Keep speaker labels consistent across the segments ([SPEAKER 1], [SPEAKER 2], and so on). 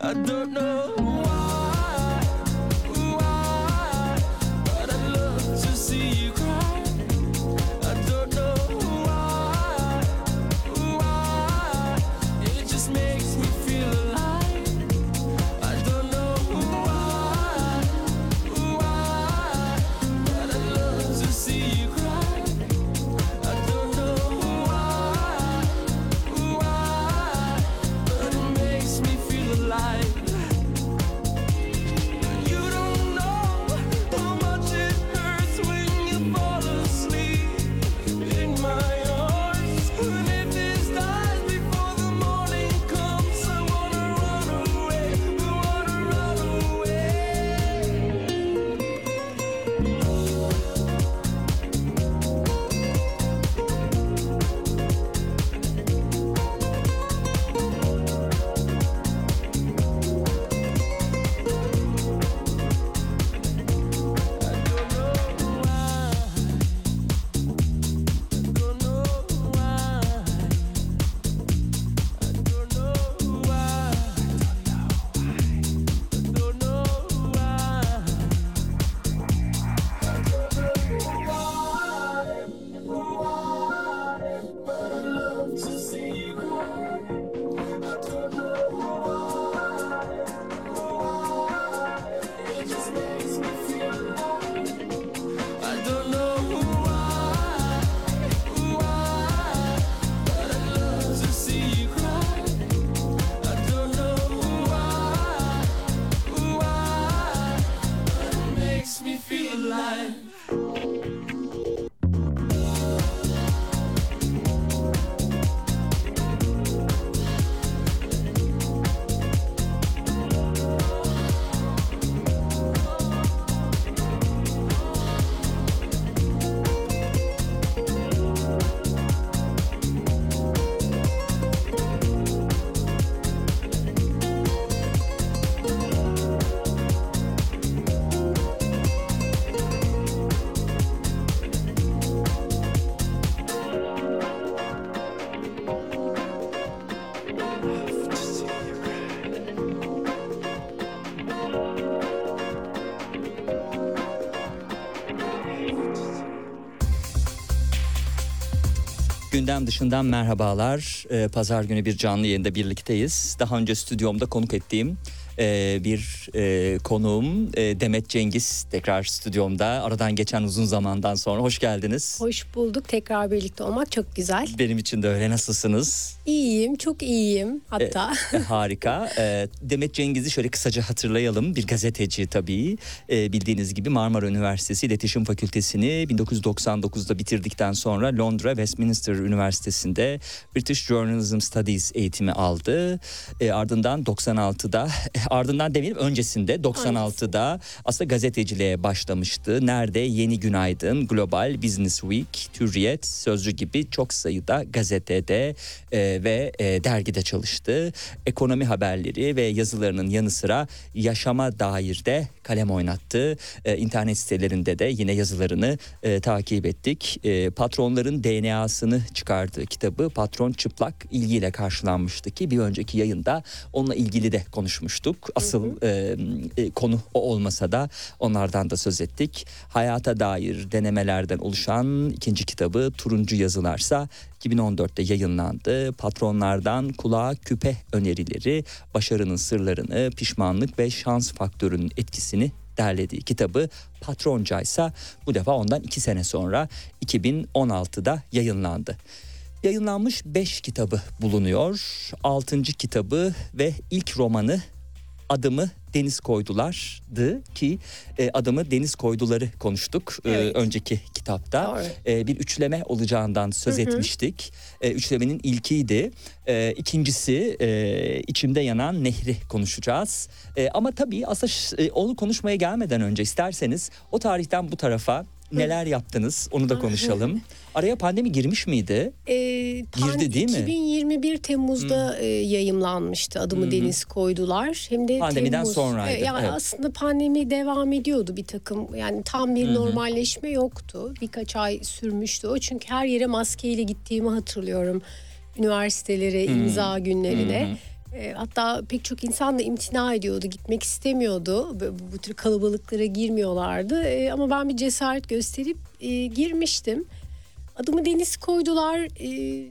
[SPEAKER 1] I don't know.
[SPEAKER 2] Gündem dışından merhabalar. Ee, Pazar günü bir canlı yayında birlikteyiz. Daha önce stüdyomda konuk ettiğim e, bir e, konuğum e, Demet Cengiz tekrar stüdyomda aradan geçen uzun zamandan sonra hoş geldiniz.
[SPEAKER 3] Hoş bulduk. Tekrar birlikte olmak çok güzel.
[SPEAKER 2] Benim için de öyle nasılsınız?
[SPEAKER 3] İyiyim, çok iyiyim hatta.
[SPEAKER 2] E, harika. E, Demet Cengiz'i şöyle kısaca hatırlayalım. Bir gazeteci tabii. E, bildiğiniz gibi Marmara Üniversitesi İletişim Fakültesini 1999'da bitirdikten sonra Londra Westminster Üniversitesi'nde British Journalism Studies eğitimi aldı. E, ardından 96'da ardından demeyelim öncesinde 96'da aslında gazeteciliğe başlamıştı. Nerede? Yeni Günaydın, Global, Business Week, Türriyet, Sözcü gibi çok sayıda gazetede e, ve e, dergide çalıştı. Ekonomi haberleri ve yazılarının yanı sıra yaşama dair de kalem oynattı. E, internet sitelerinde de yine yazılarını e, takip ettik. E, patronların DNA'sını çıkardığı kitabı Patron Çıplak ilgiyle karşılanmıştı ki bir önceki yayında onunla ilgili de konuşmuştuk. Asıl e, e, konu o olmasa da onlardan da söz ettik. Hayata dair denemelerden oluşan ikinci kitabı Turuncu Yazılarsa 2014'te yayınlandı. Patronlardan kulağa küpe önerileri, başarının sırlarını, pişmanlık ve şans faktörünün etkisini derlediği kitabı Patronca ise bu defa ondan iki sene sonra 2016'da yayınlandı. Yayınlanmış 5 kitabı bulunuyor. 6. kitabı ve ilk romanı adımı Deniz Koydular'dı ki e, adımı Deniz Koyduları konuştuk e,
[SPEAKER 3] Evet.
[SPEAKER 2] önceki kitapta.
[SPEAKER 3] Doğru.
[SPEAKER 2] E, bir üçleme olacağından söz etmiştik. E, üçlemenin ilkiydi. E, ikincisi e, içimde yanan nehri konuşacağız. E, ama tabii aslında e, onu konuşmaya gelmeden önce isterseniz o tarihten bu tarafa neler yaptınız onu da konuşalım. Araya pandemi girmiş miydi?
[SPEAKER 3] Ee,
[SPEAKER 2] Girdi değil mi?
[SPEAKER 3] 2021 Temmuz'da e, yayımlanmıştı. Adımı Deniz koydular. Hem de
[SPEAKER 2] Pandemiden
[SPEAKER 3] Temmuz.
[SPEAKER 2] sonraydı,
[SPEAKER 3] E, yani
[SPEAKER 2] evet.
[SPEAKER 3] aslında pandemi devam ediyordu bir takım. Yani tam bir normalleşme yoktu. Birkaç ay sürmüştü o. Çünkü her yere maskeyle gittiğimi hatırlıyorum. Üniversitelere, imza günlerine. E, hatta pek çok insan da imtina ediyordu, gitmek istemiyordu. Bu, bu tür kalabalıklara girmiyorlardı. E, ama ben bir cesaret gösterip e, girmiştim. Adımı Deniz koydular. E,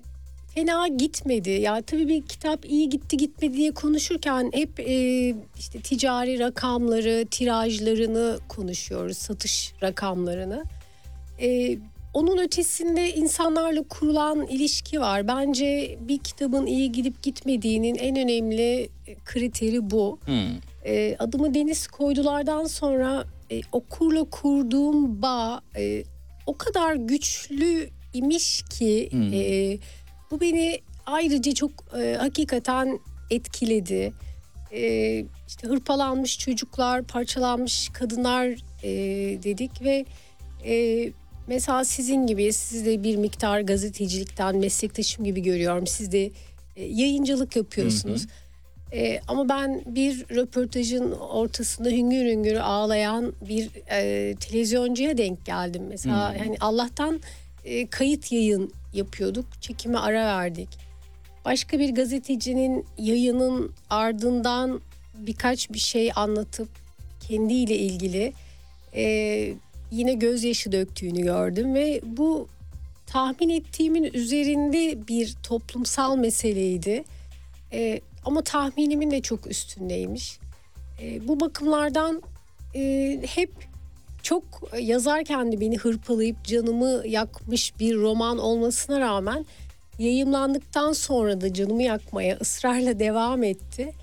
[SPEAKER 3] fena gitmedi. Ya tabii bir kitap iyi gitti gitmedi diye konuşurken hep e, işte ticari rakamları, tirajlarını konuşuyoruz, satış rakamlarını. E, onun ötesinde insanlarla kurulan ilişki var. Bence bir kitabın iyi gidip gitmediğinin en önemli kriteri bu.
[SPEAKER 2] Hmm.
[SPEAKER 3] E, adımı Deniz koydulardan sonra e, okurla kurduğum bağ e, o kadar güçlü imiş ki
[SPEAKER 2] Hmm.
[SPEAKER 3] e, bu beni ayrıca çok e, hakikaten etkiledi. E, işte hırpalanmış çocuklar, parçalanmış kadınlar e, dedik ve e, mesela sizin gibi siz de bir miktar gazetecilikten meslektaşım gibi görüyorum. Siz de e, yayıncılık yapıyorsunuz. E, ama ben bir röportajın ortasında hüngür hüngür ağlayan bir e, televizyoncuya denk geldim. Mesela yani Allah'tan e, kayıt yayın yapıyorduk. Çekime ara verdik. Başka bir gazetecinin yayının ardından birkaç bir şey anlatıp kendiyle ilgili e, yine gözyaşı döktüğünü gördüm ve bu tahmin ettiğimin üzerinde bir toplumsal meseleydi. E, ama tahminimin de çok üstündeymiş. E, bu bakımlardan e, hep çok yazarken de beni hırpalayıp canımı yakmış bir roman olmasına rağmen yayımlandıktan sonra da canımı yakmaya ısrarla devam etti.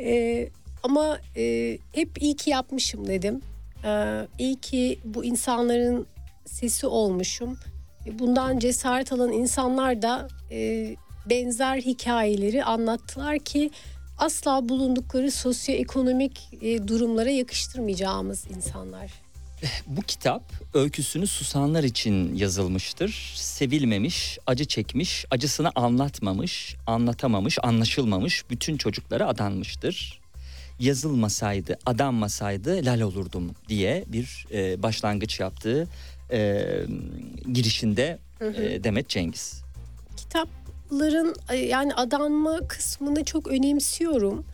[SPEAKER 3] E, ama e, hep iyi ki yapmışım dedim. E, iyi ki bu insanların sesi olmuşum. E, Bundan cesaret alan insanlar da e, benzer hikayeleri anlattılar ki asla bulundukları sosyoekonomik e, durumlara yakıştırmayacağımız insanlar.
[SPEAKER 2] Bu kitap öyküsünü susanlar için yazılmıştır. Sevilmemiş, acı çekmiş, acısını anlatmamış, anlatamamış, anlaşılmamış bütün çocuklara adanmıştır. Yazılmasaydı, adanmasaydı lal olurdum diye bir e, başlangıç yaptığı e, girişinde e, Demet Cengiz.
[SPEAKER 3] kitapların e, yani adanma kısmını çok önemsiyorum.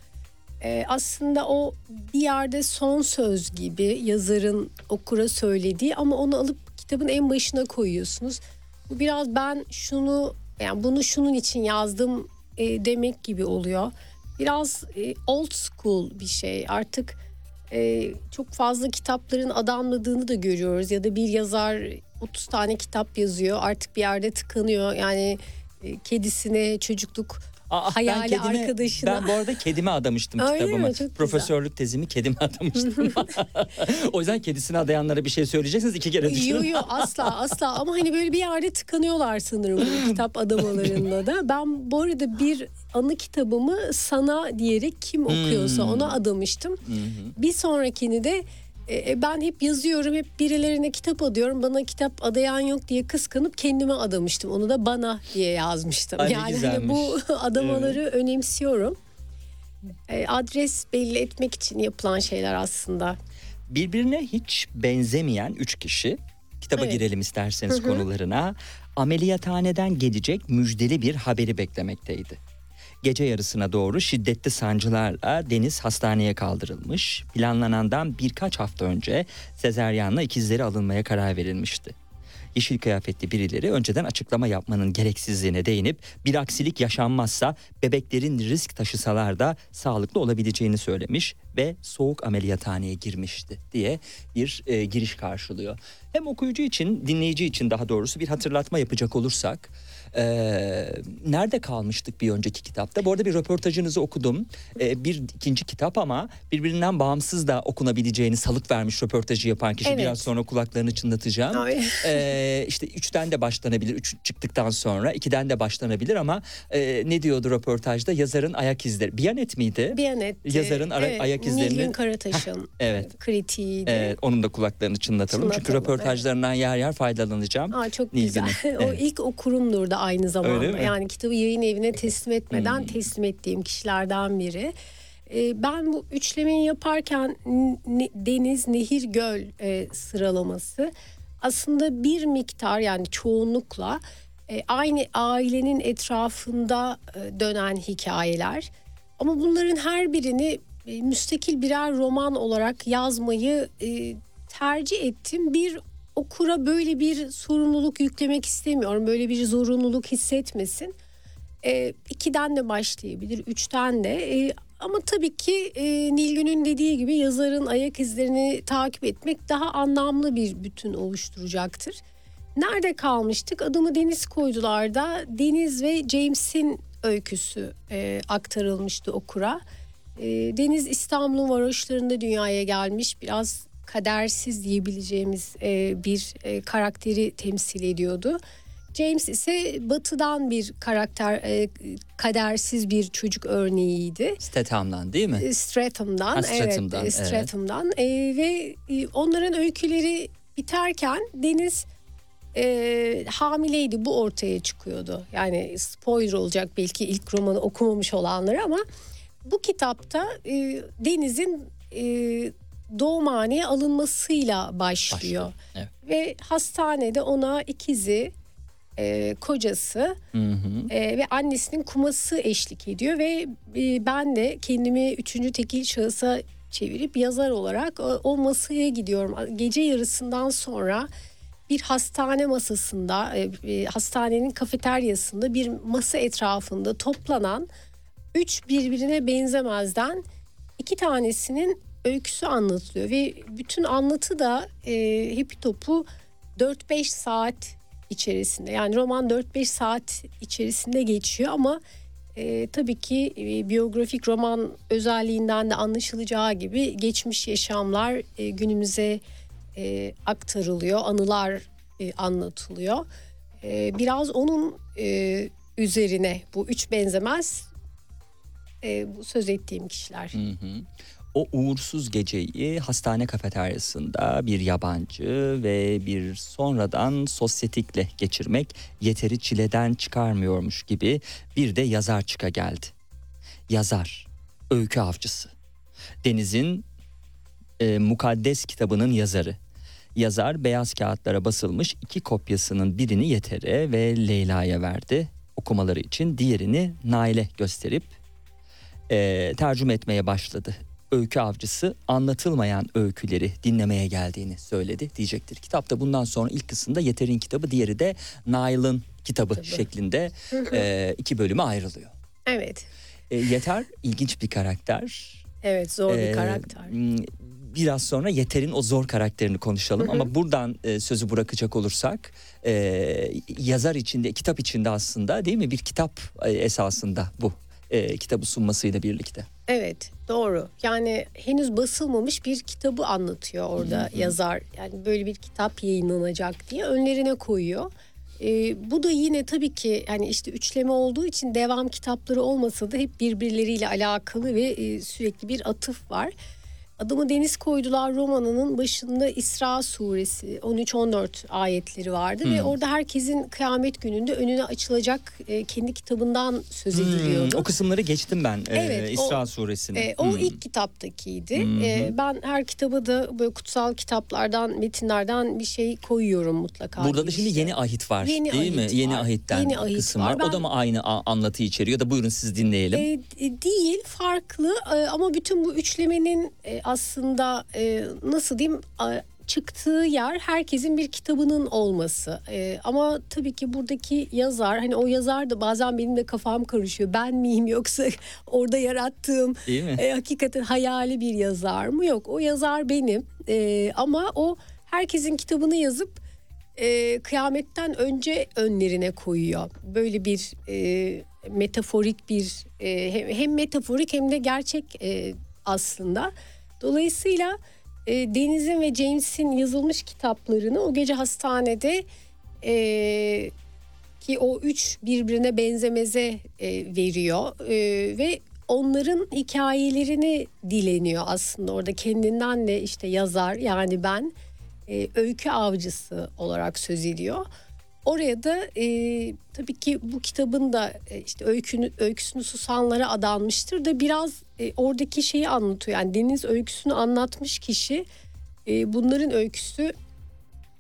[SPEAKER 3] E, aslında o bir yerde son söz gibi yazarın okura söylediği ama onu alıp kitabın en başına koyuyorsunuz. Bu biraz ben şunu yani bunu şunun için yazdım e, demek gibi oluyor. Biraz e, old school bir şey. Artık e, çok fazla kitapların adanmadığını da görüyoruz. Ya da bir yazar 30 tane kitap yazıyor artık bir yerde tıkanıyor. Yani e, kedisine çocukluk
[SPEAKER 2] Aa,
[SPEAKER 3] hayali
[SPEAKER 2] ben kedime,
[SPEAKER 3] arkadaşına.
[SPEAKER 2] Ben bu arada kedime adamıştım
[SPEAKER 3] Öyle mi?
[SPEAKER 2] kitabımı.
[SPEAKER 3] Çok güzel.
[SPEAKER 2] Profesörlük tezimi kedime adamıştım. o yüzden kedisine adayanlara bir şey söyleyeceksiniz iki kere düşünün.
[SPEAKER 3] Yo yo asla asla ama hani böyle bir yerde tıkanıyorlar sanırım bu kitap adamalarında da. Ben bu arada bir anı kitabımı sana diyerek kim okuyorsa
[SPEAKER 2] Hmm.
[SPEAKER 3] ona adamıştım. Bir sonrakini de e, ben hep yazıyorum hep birilerine kitap adıyorum bana kitap adayan yok diye kıskanıp kendime adamıştım. Onu da bana diye yazmıştım.
[SPEAKER 2] Ay,
[SPEAKER 3] yani hani bu adamaları önemsiyorum. E, adres belli etmek için yapılan şeyler aslında.
[SPEAKER 2] Birbirine hiç benzemeyen üç kişi. Kitaba
[SPEAKER 3] Evet.
[SPEAKER 2] girelim isterseniz konularına. Ameliyathaneden gelecek müjdeli bir haberi beklemekteydi. Gece yarısına doğru şiddetli sancılarla Deniz hastaneye kaldırılmış. Planlanandan birkaç hafta önce sezeryanla ikizleri alınmaya karar verilmişti. Yeşil kıyafetli birileri önceden açıklama yapmanın gereksizliğine değinip bir aksilik yaşanmazsa bebeklerin risk taşısalar da sağlıklı olabileceğini söylemiş ve soğuk ameliyathaneye girmişti diye bir e, giriş karşılıyor. Hem okuyucu için dinleyici için daha doğrusu bir hatırlatma yapacak olursak e, nerede kalmıştık bir önceki kitapta? Bu arada bir röportajınızı okudum. E, bir ikinci kitap ama birbirinden bağımsız da okunabileceğini salık vermiş röportajı yapan kişi.
[SPEAKER 3] Evet.
[SPEAKER 2] Biraz sonra kulaklarını çınlatacağım.
[SPEAKER 3] Ay.
[SPEAKER 2] Ee, işte üçten de başlanabilir. Üç çıktıktan sonra ikiden de başlanabilir ama e, ne diyordu röportajda? Yazarın ayak izleri. Biyanet miydi?
[SPEAKER 3] Biyanet.
[SPEAKER 2] Yazarın ara- ayak izlerini-
[SPEAKER 3] Nilgün Karataş'ın
[SPEAKER 2] evet.
[SPEAKER 3] kritiğiydi.
[SPEAKER 2] Evet, onun da kulaklarını çınlatalım. Çünkü
[SPEAKER 3] Çınlatalım,
[SPEAKER 2] röportajlarından yer yer faydalanacağım.
[SPEAKER 3] Aa, çok
[SPEAKER 2] Nilgün'ün.
[SPEAKER 3] güzel. o
[SPEAKER 2] Evet.
[SPEAKER 3] ilk okurumdur da aynı zamanda.
[SPEAKER 2] Hmm.
[SPEAKER 3] Yani kitabı yayın evine teslim etmeden teslim ettiğim kişilerden biri. Ee, ben bu üçlemeyi yaparken deniz, nehir, göl e, sıralaması aslında bir miktar yani çoğunlukla e, aynı ailenin etrafında e, dönen hikayeler. Ama bunların her birini müstakil birer roman olarak yazmayı tercih ettim. Bir okura böyle bir sorumluluk yüklemek istemiyorum. Böyle bir zorunluluk hissetmesin. E, ikiden de başlayabilir, üçten de. E, ama tabii ki e, Nilgün'ün dediği gibi yazarın ayak izlerini takip etmek daha anlamlı bir bütün oluşturacaktır. Nerede kalmıştık? Adımı Deniz koydular da Deniz ve James'in öyküsü e, aktarılmıştı okura. E, Deniz İstanbul'un varoşlarında dünyaya gelmiş biraz kadersiz diyebileceğimiz e, bir e, karakteri temsil ediyordu. James ise batıdan bir karakter, e, kadersiz bir çocuk örneğiydi.
[SPEAKER 2] Statham'dan değil mi?
[SPEAKER 3] E, Stratham'dan,
[SPEAKER 2] Ha, Stratham'dan,
[SPEAKER 3] evet,
[SPEAKER 2] evet.
[SPEAKER 3] e, Stratham'dan E, ve e, onların öyküleri biterken Deniz e, hamileydi bu ortaya çıkıyordu. Yani spoiler olacak belki ilk romanı okumamış olanları ama bu kitapta e, Deniz'in e, doğumhaneye alınmasıyla başlıyor.
[SPEAKER 2] Başlıyor, evet.
[SPEAKER 3] Ve hastanede ona ikizi, e, kocası
[SPEAKER 2] Hı hı.
[SPEAKER 3] e, ve annesinin kuması eşlik ediyor ve e, ben de kendimi üçüncü tekil şahısa çevirip yazar olarak o, o masaya gidiyorum. Gece yarısından sonra bir hastane masasında, e, e, hastanenin kafeteryasında bir masa etrafında toplanan üç birbirine benzemezden iki tanesinin öyküsü anlatılıyor ve bütün anlatı da e, Happy Top'u 4-5 saat içerisinde yani roman 4-5 saat içerisinde geçiyor ama e, tabii ki e, biyografik roman özelliğinden de anlaşılacağı gibi geçmiş yaşamlar e, günümüze e, aktarılıyor, anılar e, anlatılıyor. E, biraz onun e, üzerine bu üç benzemez e, bu söz ettiğim kişiler.
[SPEAKER 2] Hı hı. O uğursuz geceyi hastane kafeteryasında bir yabancı ve bir sonradan sosyetikle geçirmek yeteri çileden çıkarmıyormuş gibi bir de yazar çıka geldi. Yazar, öykü avcısı. Deniz'in e, mukaddes kitabının yazarı. Yazar beyaz kağıtlara basılmış iki kopyasının birini Yeter'e ve Leyla'ya verdi. Okumaları için diğerini Nail'e gösterip e, tercüme etmeye başladı. Öykü avcısı anlatılmayan öyküleri dinlemeye geldiğini söyledi diyecektir. Kitapta bundan sonra ilk kısımda Yeter'in kitabı diğeri de Nail'ın kitabı şeklinde e, iki bölüme ayrılıyor.
[SPEAKER 3] Evet.
[SPEAKER 2] E, yeter ilginç bir karakter.
[SPEAKER 3] Evet zor bir
[SPEAKER 2] Ee,
[SPEAKER 3] karakter.
[SPEAKER 2] Biraz sonra Yeter'in o zor karakterini konuşalım ama buradan e, sözü bırakacak olursak e, yazar içinde kitap içinde aslında değil mi bir kitap e, esasında bu e, kitabı sunmasıyla birlikte.
[SPEAKER 3] Evet doğru. Yani henüz basılmamış bir kitabı anlatıyor orada yazar. Yani böyle bir kitap yayınlanacak diye önlerine koyuyor. Ee, bu da yine tabii ki yani işte üçleme olduğu için devam kitapları olmasa da hep birbirleriyle alakalı ve e, sürekli bir atıf var. Adımı Deniz Koydular romanının başında İsra suresi 13-14 ayetleri vardı ve orada herkesin kıyamet gününde önüne açılacak e, kendi kitabından söz ediliyordu.
[SPEAKER 2] Hmm, o kısımları geçtim ben e,
[SPEAKER 3] Evet, o-
[SPEAKER 2] İsra suresini.
[SPEAKER 3] E, o ilk kitaptakiydi. E, ben her kitaba da böyle kutsal kitaplardan, metinlerden bir şey koyuyorum mutlaka.
[SPEAKER 2] Burada da şimdi
[SPEAKER 3] girişte.
[SPEAKER 2] yeni ahit var
[SPEAKER 3] Yeni
[SPEAKER 2] değil mi?
[SPEAKER 3] ahit
[SPEAKER 2] Yeni
[SPEAKER 3] var.
[SPEAKER 2] ahitten
[SPEAKER 3] Yeni ahit
[SPEAKER 2] kısım
[SPEAKER 3] var.
[SPEAKER 2] var. O da
[SPEAKER 3] Ben-
[SPEAKER 2] mı aynı anlatı içeriyor da buyurun siz dinleyelim.
[SPEAKER 3] E, e, değil farklı e, ama bütün bu üçlemenin e, aslında e, nasıl diyeyim çıktığı yer herkesin bir kitabının olması. E, ama tabii ki buradaki yazar hani o yazar da bazen benim de kafam karışıyor. Ben miyim yoksa orada yarattığım e, hakikaten hayali bir yazar mı? Yok o yazar benim E, ama o herkesin kitabını yazıp e, kıyametten önce önlerine koyuyor. Böyle bir e, metaforik bir e, hem, hem metaforik hem de gerçek e, aslında. Dolayısıyla e, Deniz'in ve James'in yazılmış kitaplarını o gece hastanede e, ki o üç birbirine benzemeze e, veriyor E, ve onların hikayelerini dileniyor aslında orada kendinden de işte yazar yani ben e, öykü avcısı olarak söz ediyor. Oraya da e, tabii ki bu kitabın da e, işte öykünü, öyküsünü susanlara adanmıştır da biraz e, oradaki şeyi anlatıyor. Yani Deniz öyküsünü anlatmış kişi e, bunların öyküsü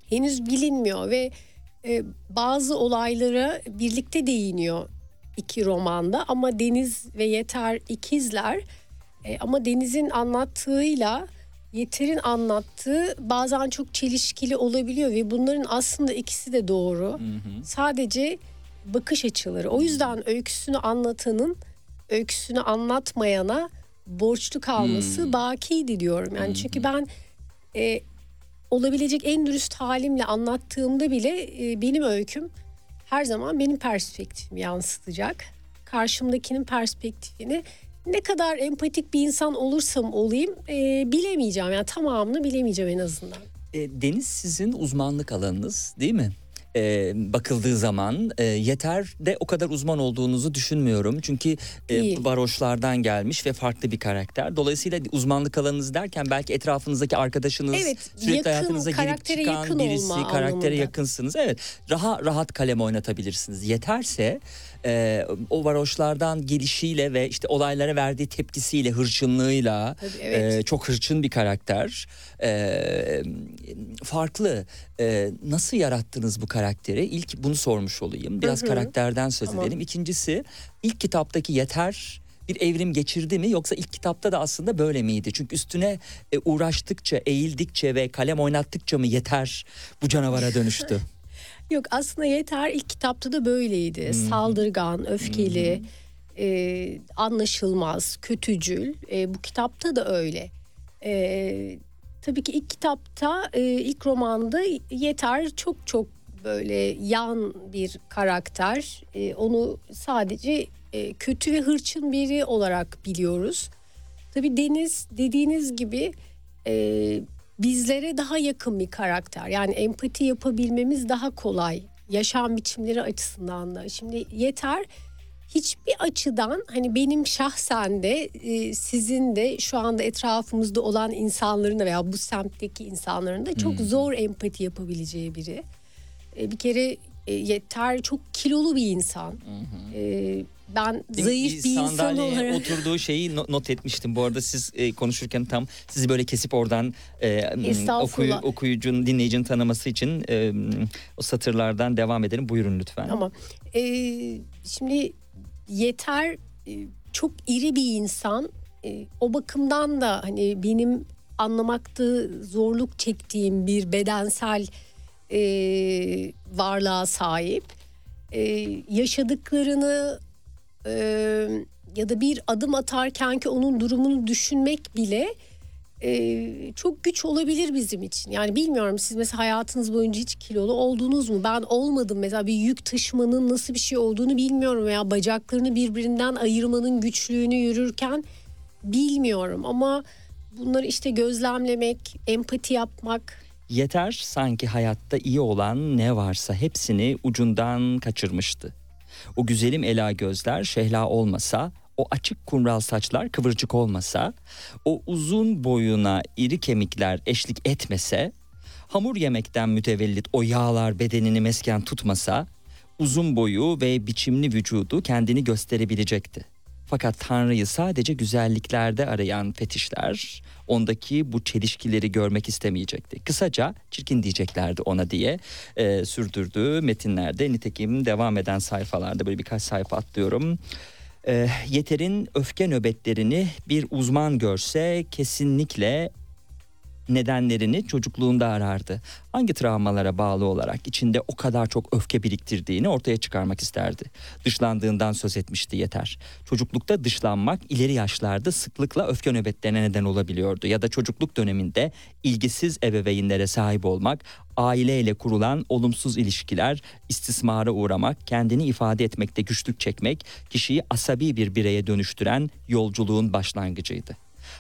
[SPEAKER 3] henüz bilinmiyor ve e, bazı olaylara birlikte değiniyor iki romanda ama Deniz ve Yeter ikizler E, ama Deniz'in anlattığıyla Yeter'in anlattığı bazen çok çelişkili olabiliyor ve bunların aslında ikisi de doğru. Sadece bakış açıları. O yüzden öyküsünü anlatanın öyküsünü anlatmayana borçlu kalması bakiydi diyorum. Yani çünkü ben e, olabilecek en dürüst halimle anlattığımda bile e, benim öyküm her zaman benim perspektifimi yansıtacak. Karşımdakinin perspektifini ne kadar empatik bir insan olursam olayım e, bilemeyeceğim. Yani tamamını bilemeyeceğim en azından.
[SPEAKER 2] E, deniz sizin uzmanlık alanınız değil mi? E, bakıldığı zaman e, yeter de o kadar uzman olduğunuzu düşünmüyorum. Çünkü e,
[SPEAKER 3] Değil.
[SPEAKER 2] varoşlardan gelmiş ve farklı bir karakter. Dolayısıyla uzmanlık alanınız derken belki etrafınızdaki arkadaşınız
[SPEAKER 3] Evet,
[SPEAKER 2] sürekli
[SPEAKER 3] yakın,
[SPEAKER 2] hayatınıza girip çıkan
[SPEAKER 3] yakın
[SPEAKER 2] birisi, karaktere
[SPEAKER 3] anlamında.
[SPEAKER 2] yakınsınız. Evet, rahat rahat kalem oynatabilirsiniz. Yeterse e, o varoşlardan gelişiyle ve işte olaylara verdiği tepkisiyle, hırçınlığıyla
[SPEAKER 3] Tabii, evet.
[SPEAKER 2] e, çok hırçın bir karakter. E, farklı. E, nasıl yarattınız bu karakteri? İlk bunu sormuş olayım. Biraz
[SPEAKER 3] Hı hı.
[SPEAKER 2] karakterden söz
[SPEAKER 3] Tamam.
[SPEAKER 2] edelim. İkincisi ilk kitaptaki yeter bir evrim geçirdi mi yoksa ilk kitapta da aslında böyle miydi? Çünkü üstüne e, uğraştıkça, eğildikçe ve kalem oynattıkça mı yeter bu canavara dönüştü?
[SPEAKER 3] Yok aslında Yeter ilk kitapta da böyleydi. Saldırgan, öfkeli, e, anlaşılmaz, kötücül. E, bu kitapta da öyle. E, tabii ki ilk kitapta, e, ilk romanda Yeter çok çok böyle yan bir karakter. E, onu sadece e, kötü ve hırçın biri olarak biliyoruz. Tabii Deniz dediğiniz gibi e, bizlere daha yakın bir karakter. Yani empati yapabilmemiz daha kolay. Yaşam biçimleri açısından da. Şimdi yeter hiçbir açıdan hani benim şahsen de e, sizin de şu anda etrafımızda olan insanların da veya bu semtteki insanların da çok zor empati yapabileceği biri. E, bir kere e, yeter çok kilolu bir insan. E, ben zayıf bir insan olarak
[SPEAKER 2] oturduğu şeyi no- not etmiştim. Bu arada siz e, konuşurken tam sizi böyle kesip oradan e, okuyu, okuyucunun, dinleyicinin tanıması için e, o satırlardan devam edelim. Buyurun lütfen.
[SPEAKER 3] Ama e, şimdi yeter e, çok iri bir insan. E, o bakımdan da hani benim anlamakta zorluk çektiğim bir bedensel e, varlığa sahip. E, yaşadıklarını e, ya da bir adım atarken ki onun durumunu düşünmek bile e, çok güç olabilir bizim için. Yani bilmiyorum siz mesela hayatınız boyunca hiç kilolu oldunuz mu? Ben olmadım mesela bir yük taşımanın nasıl bir şey olduğunu bilmiyorum veya bacaklarını birbirinden ayırmanın güçlüğünü yürürken bilmiyorum ama bunları işte gözlemlemek, empati yapmak
[SPEAKER 2] Yeter sanki hayatta iyi olan ne varsa hepsini ucundan kaçırmıştı. O güzelim ela gözler şehla olmasa, o açık kumral saçlar kıvırcık olmasa, o uzun boyuna iri kemikler eşlik etmese, hamur yemekten mütevellit o yağlar bedenini mesken tutmasa, uzun boyu ve biçimli vücudu kendini gösterebilecekti. Fakat Tanrı'yı sadece güzelliklerde arayan fetişler ondaki bu çelişkileri görmek istemeyecekti. Kısaca çirkin diyeceklerdi ona diye e, sürdürdüğü metinlerde nitekim devam eden sayfalarda böyle birkaç sayfa atlıyorum. E, yeter'in öfke nöbetlerini bir uzman görse kesinlikle nedenlerini çocukluğunda arardı. Hangi travmalara bağlı olarak içinde o kadar çok öfke biriktirdiğini ortaya çıkarmak isterdi. Dışlandığından söz etmişti yeter. Çocuklukta dışlanmak ileri yaşlarda sıklıkla öfke nöbetlerine neden olabiliyordu. Ya da çocukluk döneminde ilgisiz ebeveynlere sahip olmak, aileyle kurulan olumsuz ilişkiler, istismara uğramak, kendini ifade etmekte güçlük çekmek, kişiyi asabi bir bireye dönüştüren yolculuğun başlangıcıydı.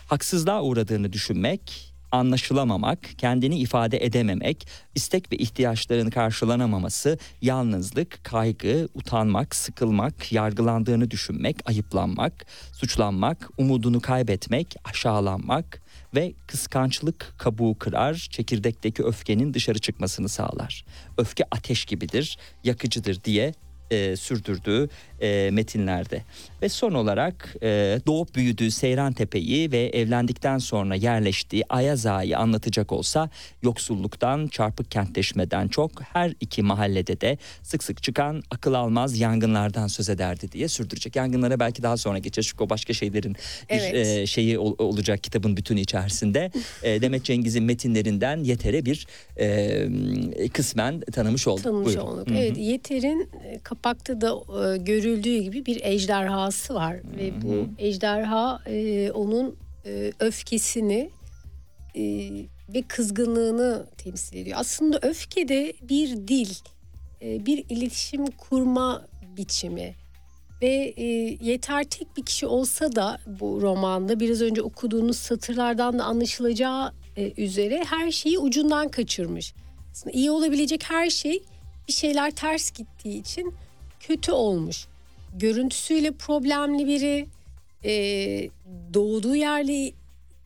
[SPEAKER 2] Haksızlığa uğradığını düşünmek, anlaşılamamak, kendini ifade edememek, istek ve ihtiyaçlarını karşılanamaması, yalnızlık, kaygı, utanmak, sıkılmak, yargılandığını düşünmek, ayıplanmak, suçlanmak, umudunu kaybetmek, aşağılanmak ve kıskançlık kabuğu kırar, çekirdekteki öfkenin dışarı çıkmasını sağlar. Öfke ateş gibidir, yakıcıdır diye e, sürdürdüğü e, metinlerde. Ve son olarak e, doğup büyüdüğü Seyran Tepe'yi ve evlendikten sonra yerleştiği Ayaz Ağa'yı anlatacak olsa yoksulluktan, çarpık kentleşmeden çok her iki mahallede de sık sık çıkan akıl almaz yangınlardan söz ederdi diye sürdürecek. Yangınlara belki daha sonra geçeceğiz çünkü o başka şeylerin bir
[SPEAKER 3] Evet.
[SPEAKER 2] e, şeyi ol- olacak kitabın bütünü içerisinde. E, Demet Cengiz'in metinlerinden yetere bir e, kısmen tanımış olduk.
[SPEAKER 3] tanımış
[SPEAKER 2] Buyurun.
[SPEAKER 3] olduk.
[SPEAKER 2] Hı hı.
[SPEAKER 3] Evet Yeter'in e, kapakta da e, görüldüğü gibi bir ejderhası var ve bu ejderha e, onun e, öfkesini e, ve kızgınlığını temsil ediyor. Aslında öfke de bir dil, e, bir iletişim kurma biçimi ve e, yeter tek bir kişi olsa da bu romanda biraz önce okuduğunuz satırlardan da anlaşılacağı e, üzere her şeyi ucundan kaçırmış. Aslında iyi olabilecek her şey bir şeyler ters gittiği için kötü olmuş. Görüntüsüyle problemli biri, e, doğduğu yerle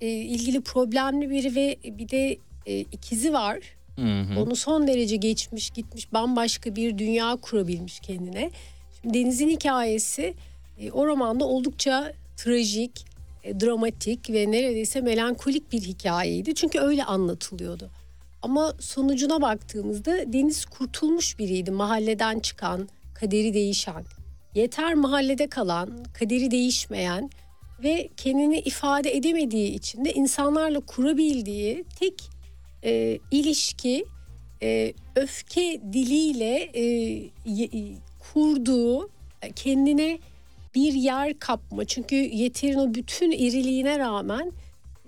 [SPEAKER 3] e, ilgili problemli biri ve bir de e, ikizi var.
[SPEAKER 2] Hı hı.
[SPEAKER 3] Onu son derece geçmiş gitmiş bambaşka bir dünya kurabilmiş kendine. Şimdi Deniz'in hikayesi e, o romanda oldukça trajik, e, dramatik ve neredeyse melankolik bir hikayeydi. Çünkü öyle anlatılıyordu. Ama sonucuna baktığımızda Deniz kurtulmuş biriydi. Mahalleden çıkan, kaderi değişen. Yeter mahallede kalan, kaderi değişmeyen ve kendini ifade edemediği için de insanlarla kurabildiği tek e, ilişki e, öfke diliyle e, ye- e, kurduğu e, kendine bir yer kapma. Çünkü Yeter'in o bütün iriliğine rağmen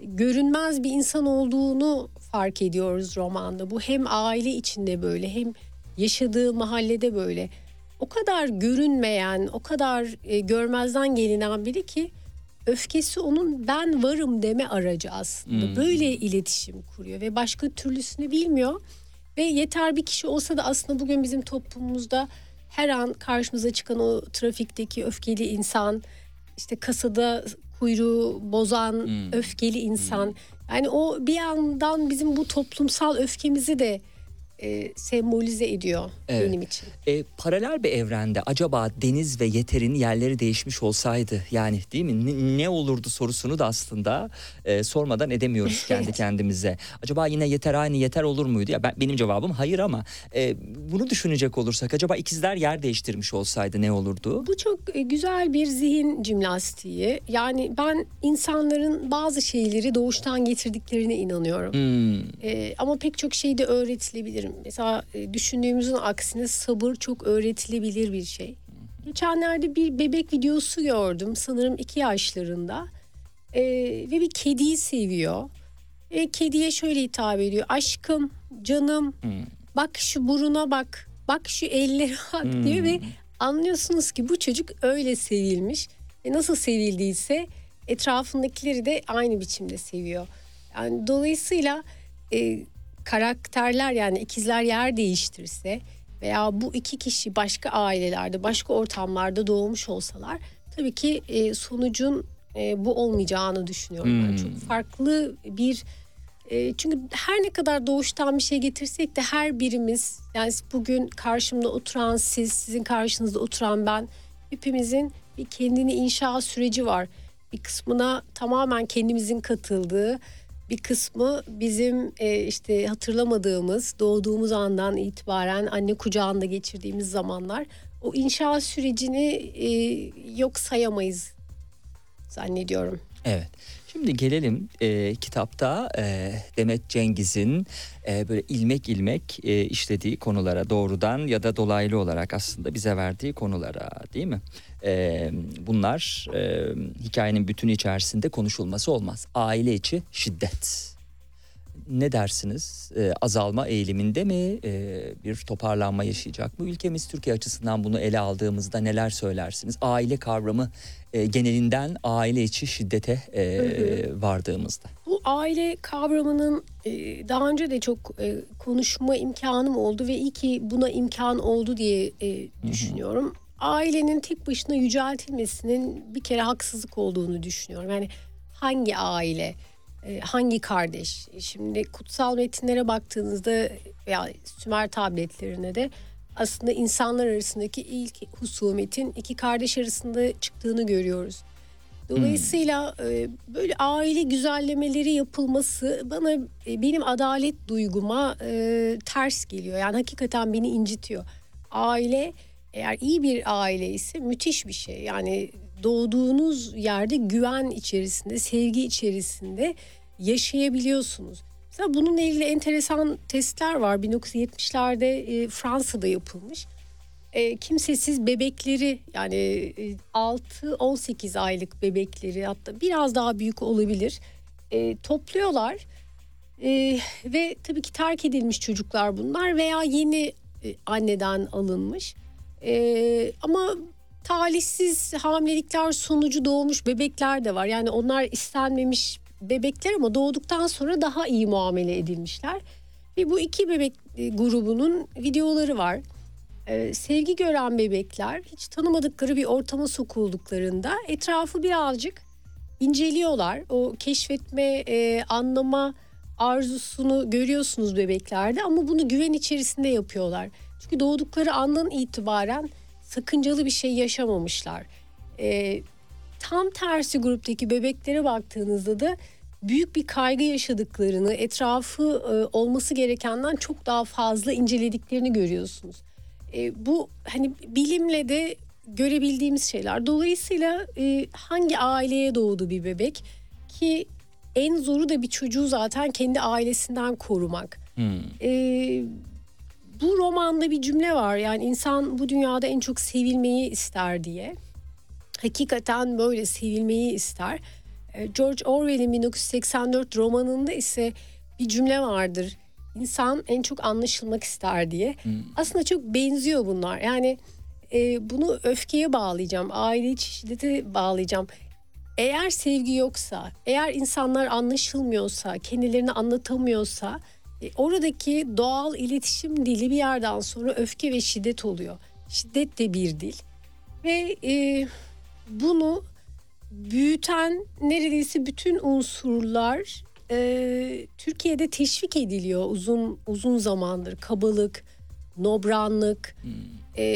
[SPEAKER 3] görünmez bir insan olduğunu fark ediyoruz romanda. Bu hem aile içinde böyle hem yaşadığı mahallede böyle. O kadar görünmeyen, o kadar e, görmezden gelinen biri ki öfkesi onun ben varım deme aracı aslında. Böyle iletişim kuruyor ve başka türlüsünü bilmiyor. Ve yeter bir kişi olsa da aslında bugün bizim toplumumuzda her an karşımıza çıkan o trafikteki öfkeli insan, işte kasada kuyruğu bozan öfkeli insan. Yani o bir yandan bizim bu toplumsal öfkemizi de e, sembolize ediyor
[SPEAKER 2] Evet.
[SPEAKER 3] benim için.
[SPEAKER 2] E, paralel bir evrende acaba Deniz ve Yeter'in yerleri değişmiş olsaydı yani değil mi ne, ne olurdu sorusunu da aslında e, sormadan edemiyoruz kendi kendimize. Acaba yine Yeter aynı Yeter olur muydu? Ya ben, benim cevabım hayır ama e, bunu düşünecek olursak acaba ikizler yer değiştirmiş olsaydı ne olurdu?
[SPEAKER 3] Bu çok e, güzel bir zihin jimnastiği. Yani ben insanların bazı şeyleri doğuştan getirdiklerine inanıyorum.
[SPEAKER 2] Hmm,
[SPEAKER 3] E, ama pek çok şey de öğretilebilir. Mesela e, düşündüğümüzün aksine sabır çok öğretilebilir bir şey. Geçenlerde bir bebek videosu gördüm sanırım iki yaşlarında. Ee, ve bir kediyi seviyor. Ve kediye şöyle hitap ediyor. Aşkım canım bak şu buruna bak bak şu ellere bak. Diyor ve anlıyorsunuz ki bu çocuk öyle sevilmiş. Ve nasıl sevildiyse etrafındakileri de aynı biçimde seviyor. Yani dolayısıyla e, karakterler yani ikizler yer değiştirse veya bu iki kişi başka ailelerde başka ortamlarda doğmuş olsalar tabii ki e, sonucun e, bu olmayacağını düşünüyorum. Yani çok farklı bir e, çünkü her ne kadar doğuştan bir şey getirsek de her birimiz yani bugün karşımda oturan siz, sizin karşınızda oturan ben hepimizin bir kendini inşa süreci var. Bir kısmına tamamen kendimizin katıldığı, bir kısmı bizim e, işte hatırlamadığımız, doğduğumuz andan itibaren anne kucağında geçirdiğimiz zamanlar. O inşa sürecini e, yok sayamayız zannediyorum.
[SPEAKER 2] Evet. Şimdi gelelim e, kitapta e, Demet Cengiz'in e, böyle ilmek ilmek e, işlediği konulara doğrudan ya da dolaylı olarak aslında bize verdiği konulara değil mi? E, bunlar e, hikayenin bütünü içerisinde konuşulması olmaz. Aile içi şiddet. Ne dersiniz? E, azalma eğiliminde mi? E, bir toparlanma yaşayacak mı? Ülkemiz Türkiye açısından bunu ele aldığımızda neler söylersiniz? Aile kavramı e, genelinden aile içi şiddete e, vardığımızda.
[SPEAKER 3] Bu aile kavramının e, daha önce de çok e, konuşma imkanım oldu ve iyi ki buna imkan oldu diye e, düşünüyorum. Ailenin tek başına yüceltilmesinin bir kere haksızlık olduğunu düşünüyorum. Yani hangi aile, hangi kardeş? Şimdi kutsal metinlere baktığınızda veya Sümer tabletlerine de aslında insanlar arasındaki ilk husumetin iki kardeş arasında çıktığını görüyoruz. Dolayısıyla e, böyle aile güzellemeleri yapılması bana e, benim adalet duyguma e, ters geliyor. Yani hakikaten beni incitiyor. Aile eğer iyi bir aile ise müthiş bir şey. Yani doğduğunuz yerde güven içerisinde, sevgi içerisinde yaşayabiliyorsunuz. Mesela bununla ilgili enteresan testler var. 1970'lerde e, Fransa'da yapılmış. E, kimsesiz bebekleri yani e, 6-18 aylık bebekleri hatta biraz daha büyük olabilir e, topluyorlar. E, ve tabii ki terk edilmiş çocuklar bunlar veya yeni e, anneden alınmış. E, ama talihsiz hamilelikler sonucu doğmuş bebekler de var. Yani onlar istenmemiş bebekler ama doğduktan sonra daha iyi muamele edilmişler. Ve bu iki bebek e, grubunun videoları var. Ee, sevgi gören bebekler hiç tanımadıkları bir ortama sokulduklarında etrafı birazcık inceliyorlar. O keşfetme, e, anlama arzusunu görüyorsunuz bebeklerde ama bunu güven içerisinde yapıyorlar. Çünkü doğdukları andan itibaren sakıncalı bir şey yaşamamışlar. Ee, tam tersi gruptaki bebeklere baktığınızda da büyük bir kaygı yaşadıklarını, etrafı e, olması gerekenden çok daha fazla incelediklerini görüyorsunuz. E, bu hani bilimle de görebildiğimiz şeyler. Dolayısıyla e, hangi aileye doğdu bir bebek ki en zoru da bir çocuğu zaten kendi ailesinden korumak. E, bu romanda bir cümle var yani insan bu dünyada en çok sevilmeyi ister diye. Hakikaten böyle sevilmeyi ister. E, George Orwell'in 1984 romanında ise bir cümle vardır. İnsan en çok anlaşılmak ister diye. Aslında çok benziyor bunlar. Yani e, bunu öfkeye bağlayacağım, aile içi şiddete bağlayacağım. Eğer sevgi yoksa, eğer insanlar anlaşılmıyorsa, kendilerini anlatamıyorsa oradaki doğal iletişim dili bir yerden sonra öfke ve şiddet oluyor. Şiddet de bir dil ve e, bunu büyüten neredeyse bütün unsurlar e, Türkiye'de teşvik ediliyor uzun uzun zamandır. Kabalık, nobranlık, e,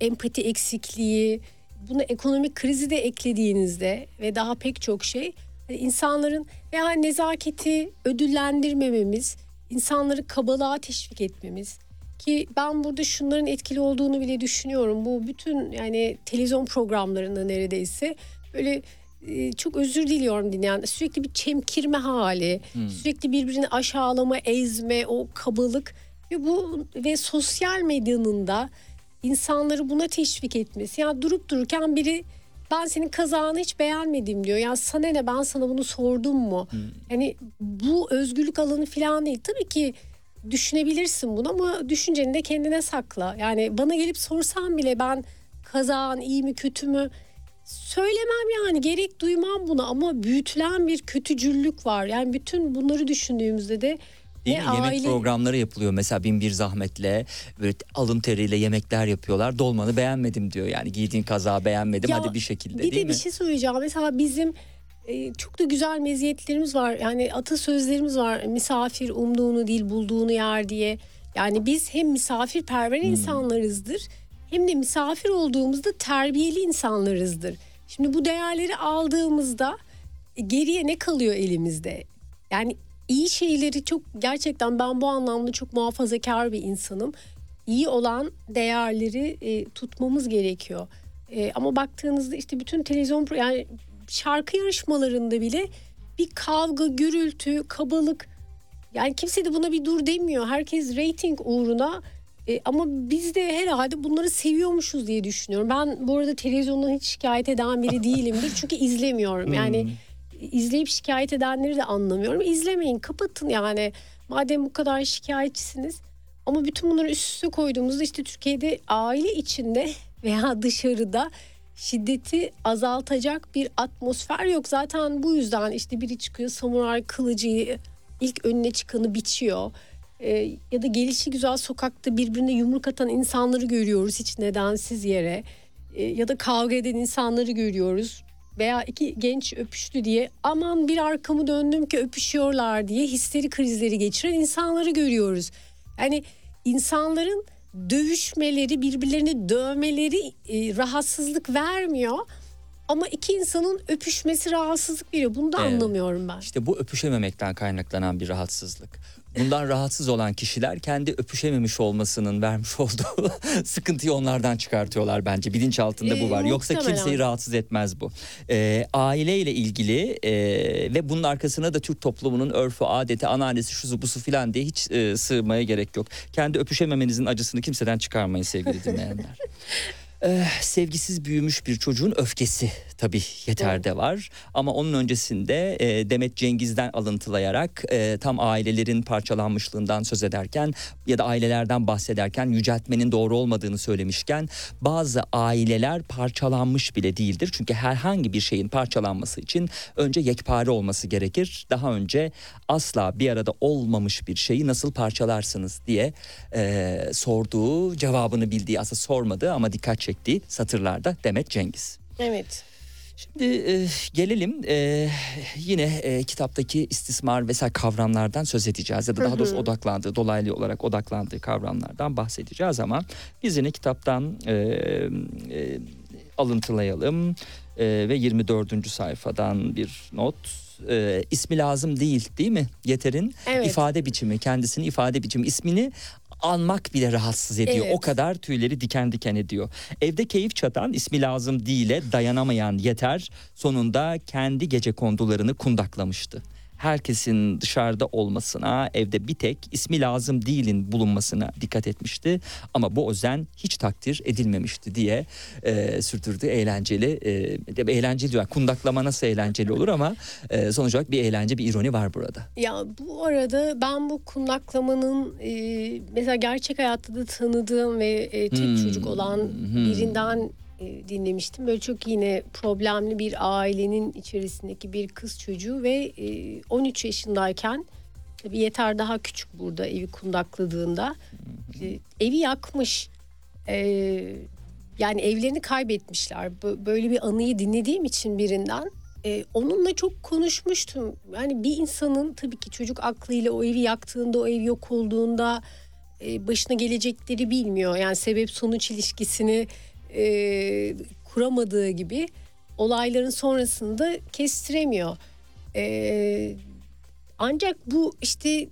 [SPEAKER 3] empati eksikliği, bunu ekonomik krizi de eklediğinizde ve daha pek çok şey hani insanların veya nezaketi ödüllendirmememiz, insanları kabalığa teşvik etmemiz ki ben burada şunların etkili olduğunu bile düşünüyorum. Bu bütün yani televizyon programlarında neredeyse böyle e, çok özür diliyorum dinleyen sürekli bir çemkirme hali, sürekli birbirini aşağılama, ezme, o kabalık ve bu ve sosyal medyanın da insanları buna teşvik etmesi. Yani durup dururken biri ben senin kazağını hiç beğenmedim diyor. Ya sana ne ben sana bunu sordum mu? Yani bu özgürlük alanı falan değil. Tabii ki düşünebilirsin bunu ama düşünceni de kendine sakla. Yani bana gelip sorsan bile ben kazağın iyi mi kötü mü söylemem yani gerek duymam buna ama büyütülen bir kötücüllük var. Yani bütün bunları düşündüğümüzde de
[SPEAKER 2] Değil mi? Yemek
[SPEAKER 3] aile-
[SPEAKER 2] programları yapılıyor mesela bin bir zahmetle böyle alın teriyle yemekler yapıyorlar. Dolmanı beğenmedim diyor yani giydiğin kazağı beğenmedim
[SPEAKER 3] Ya,
[SPEAKER 2] hadi bir şekilde
[SPEAKER 3] Bir
[SPEAKER 2] değil
[SPEAKER 3] de
[SPEAKER 2] mi?
[SPEAKER 3] bir şey söyleyeceğim. Mesela bizim e, çok da güzel meziyetlerimiz var. Yani atasözlerimiz var. Misafir umduğunu değil bulduğunu yer diye. Yani biz hem misafirperver
[SPEAKER 2] Hmm.
[SPEAKER 3] insanlarızdır hem de misafir olduğumuzda terbiyeli insanlarızdır. Şimdi bu değerleri aldığımızda geriye ne kalıyor elimizde? Yani iyi şeyleri çok gerçekten ben bu anlamda çok muhafazakar bir insanım. İyi olan değerleri e, tutmamız gerekiyor. E, ama baktığınızda işte bütün televizyon yani şarkı yarışmalarında bile bir kavga, gürültü, kabalık yani kimse de buna bir dur demiyor. Herkes reyting uğruna e, ama biz de herhalde bunları seviyormuşuz diye düşünüyorum. Ben bu arada televizyondan hiç şikayet eden biri değilimdir. Çünkü izlemiyorum. Yani izleyip şikayet edenleri de anlamıyorum. İzlemeyin, kapatın yani. Madem bu kadar şikayetçisiniz. Ama bütün bunları üst üste koyduğumuzda işte Türkiye'de aile içinde veya dışarıda şiddeti azaltacak bir atmosfer yok. Zaten bu yüzden işte biri çıkıyor samuray kılıcıyı ilk önüne çıkanı biçiyor. Ee, ya da gelişi güzel sokakta birbirine yumruk atan insanları görüyoruz hiç nedensiz yere. Ee, ya da kavga eden insanları görüyoruz. Veya iki genç öpüştü diye aman bir arkamı döndüm ki öpüşüyorlar diye histeri krizleri geçiren insanları görüyoruz. Yani insanların dövüşmeleri, birbirlerini dövmeleri e, rahatsızlık vermiyor. Ama iki insanın öpüşmesi rahatsızlık veriyor. Bunu da
[SPEAKER 2] Evet.
[SPEAKER 3] anlamıyorum ben.
[SPEAKER 2] İşte bu öpüşememekten kaynaklanan bir rahatsızlık. Bundan rahatsız olan kişiler kendi öpüşememiş olmasının vermiş olduğu sıkıntıyı onlardan çıkartıyorlar bence. Bilinçaltında bu var.
[SPEAKER 3] Ee,
[SPEAKER 2] Yoksa kimseyi rahatsız etmez bu. Ee, aileyle ilgili e, ve bunun arkasına da Türk toplumunun örfü, adeti, anneannesi, şusu busu filan diye hiç e, sığmaya gerek yok. Kendi öpüşememenizin acısını kimseden çıkarmayın sevgili dinleyenler. Ee, sevgisiz büyümüş bir çocuğun öfkesi tabii yeterde var. Ama onun öncesinde e, Demet Cengiz'den alıntılayarak e, tam ailelerin parçalanmışlığından söz ederken ya da ailelerden bahsederken yüceltmenin doğru olmadığını söylemişken bazı aileler parçalanmış bile değildir. Çünkü herhangi bir şeyin parçalanması için önce yekpare olması gerekir. Daha önce asla bir arada olmamış bir şeyi nasıl parçalarsınız diye e, sorduğu cevabını bildiği aslında sormadığı ama dikkat çektiği satırlarda Demet Cengiz.
[SPEAKER 3] Evet.
[SPEAKER 2] Şimdi e, gelelim e, yine e, kitaptaki istismar vesaire kavramlardan söz edeceğiz ya da daha doğrusu odaklandığı dolaylı olarak odaklandığı kavramlardan bahsedeceğiz ama biz yine kitaptan e, e, alıntılayalım E, ve 24. sayfadan bir not e, ismi lazım değil değil mi Yeter'in
[SPEAKER 3] Evet.
[SPEAKER 2] ifade biçimi kendisini ifade biçimi ismini anmak bile rahatsız ediyor.
[SPEAKER 3] Evet.
[SPEAKER 2] O kadar tüyleri diken diken ediyor. Evde keyif çatan ismi lazım değile dayanamayan yeter sonunda kendi gece kondularını kundaklamıştı. Herkesin dışarıda olmasına, evde bir tek ismi lazım değilin bulunmasına dikkat etmişti. Ama bu özen hiç takdir edilmemişti diye e, sürdürdü eğlenceli. E, eğlenceli diyor. Kundaklama nasıl eğlenceli olur ama e, sonuç olarak bir eğlence, bir ironi var burada.
[SPEAKER 3] Ya bu arada ben bu kundaklamanın e, mesela gerçek hayatta da tanıdığım ve e, tek
[SPEAKER 2] Hmm,
[SPEAKER 3] çocuk olan birinden e, dinlemiştim. Böyle çok yine problemli bir ailenin içerisindeki bir kız çocuğu ve e, 13 yaşındayken tabii yeter daha küçük burada evi kundakladığında e, evi yakmış. E, yani evlerini kaybetmişler. Bö- Böyle bir anıyı dinlediğim için birinden e, onunla çok konuşmuştum. Yani bir insanın tabii ki çocuk aklıyla o evi yaktığında, o ev yok olduğunda e, başına gelecekleri bilmiyor. Yani sebep sonuç ilişkisini e, kuramadığı gibi olayların sonrasında kestiremiyor. E, ancak bu işte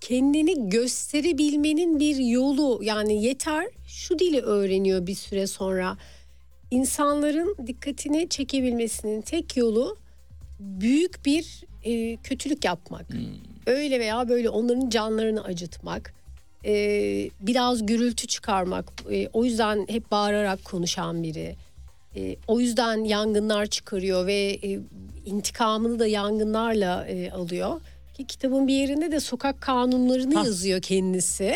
[SPEAKER 3] kendini gösterebilmenin bir yolu yani yeter şu dili öğreniyor bir süre sonra. İnsanların dikkatini çekebilmesinin tek yolu büyük bir e, kötülük yapmak. Öyle veya böyle onların canlarını acıtmak. E, biraz gürültü çıkarmak. E, o yüzden hep bağırarak konuşan biri. E, o yüzden yangınlar çıkarıyor ve e, intikamını da yangınlarla e, alıyor. Ki kitabın bir yerinde de sokak kanunlarını
[SPEAKER 2] Ha.
[SPEAKER 3] yazıyor kendisi.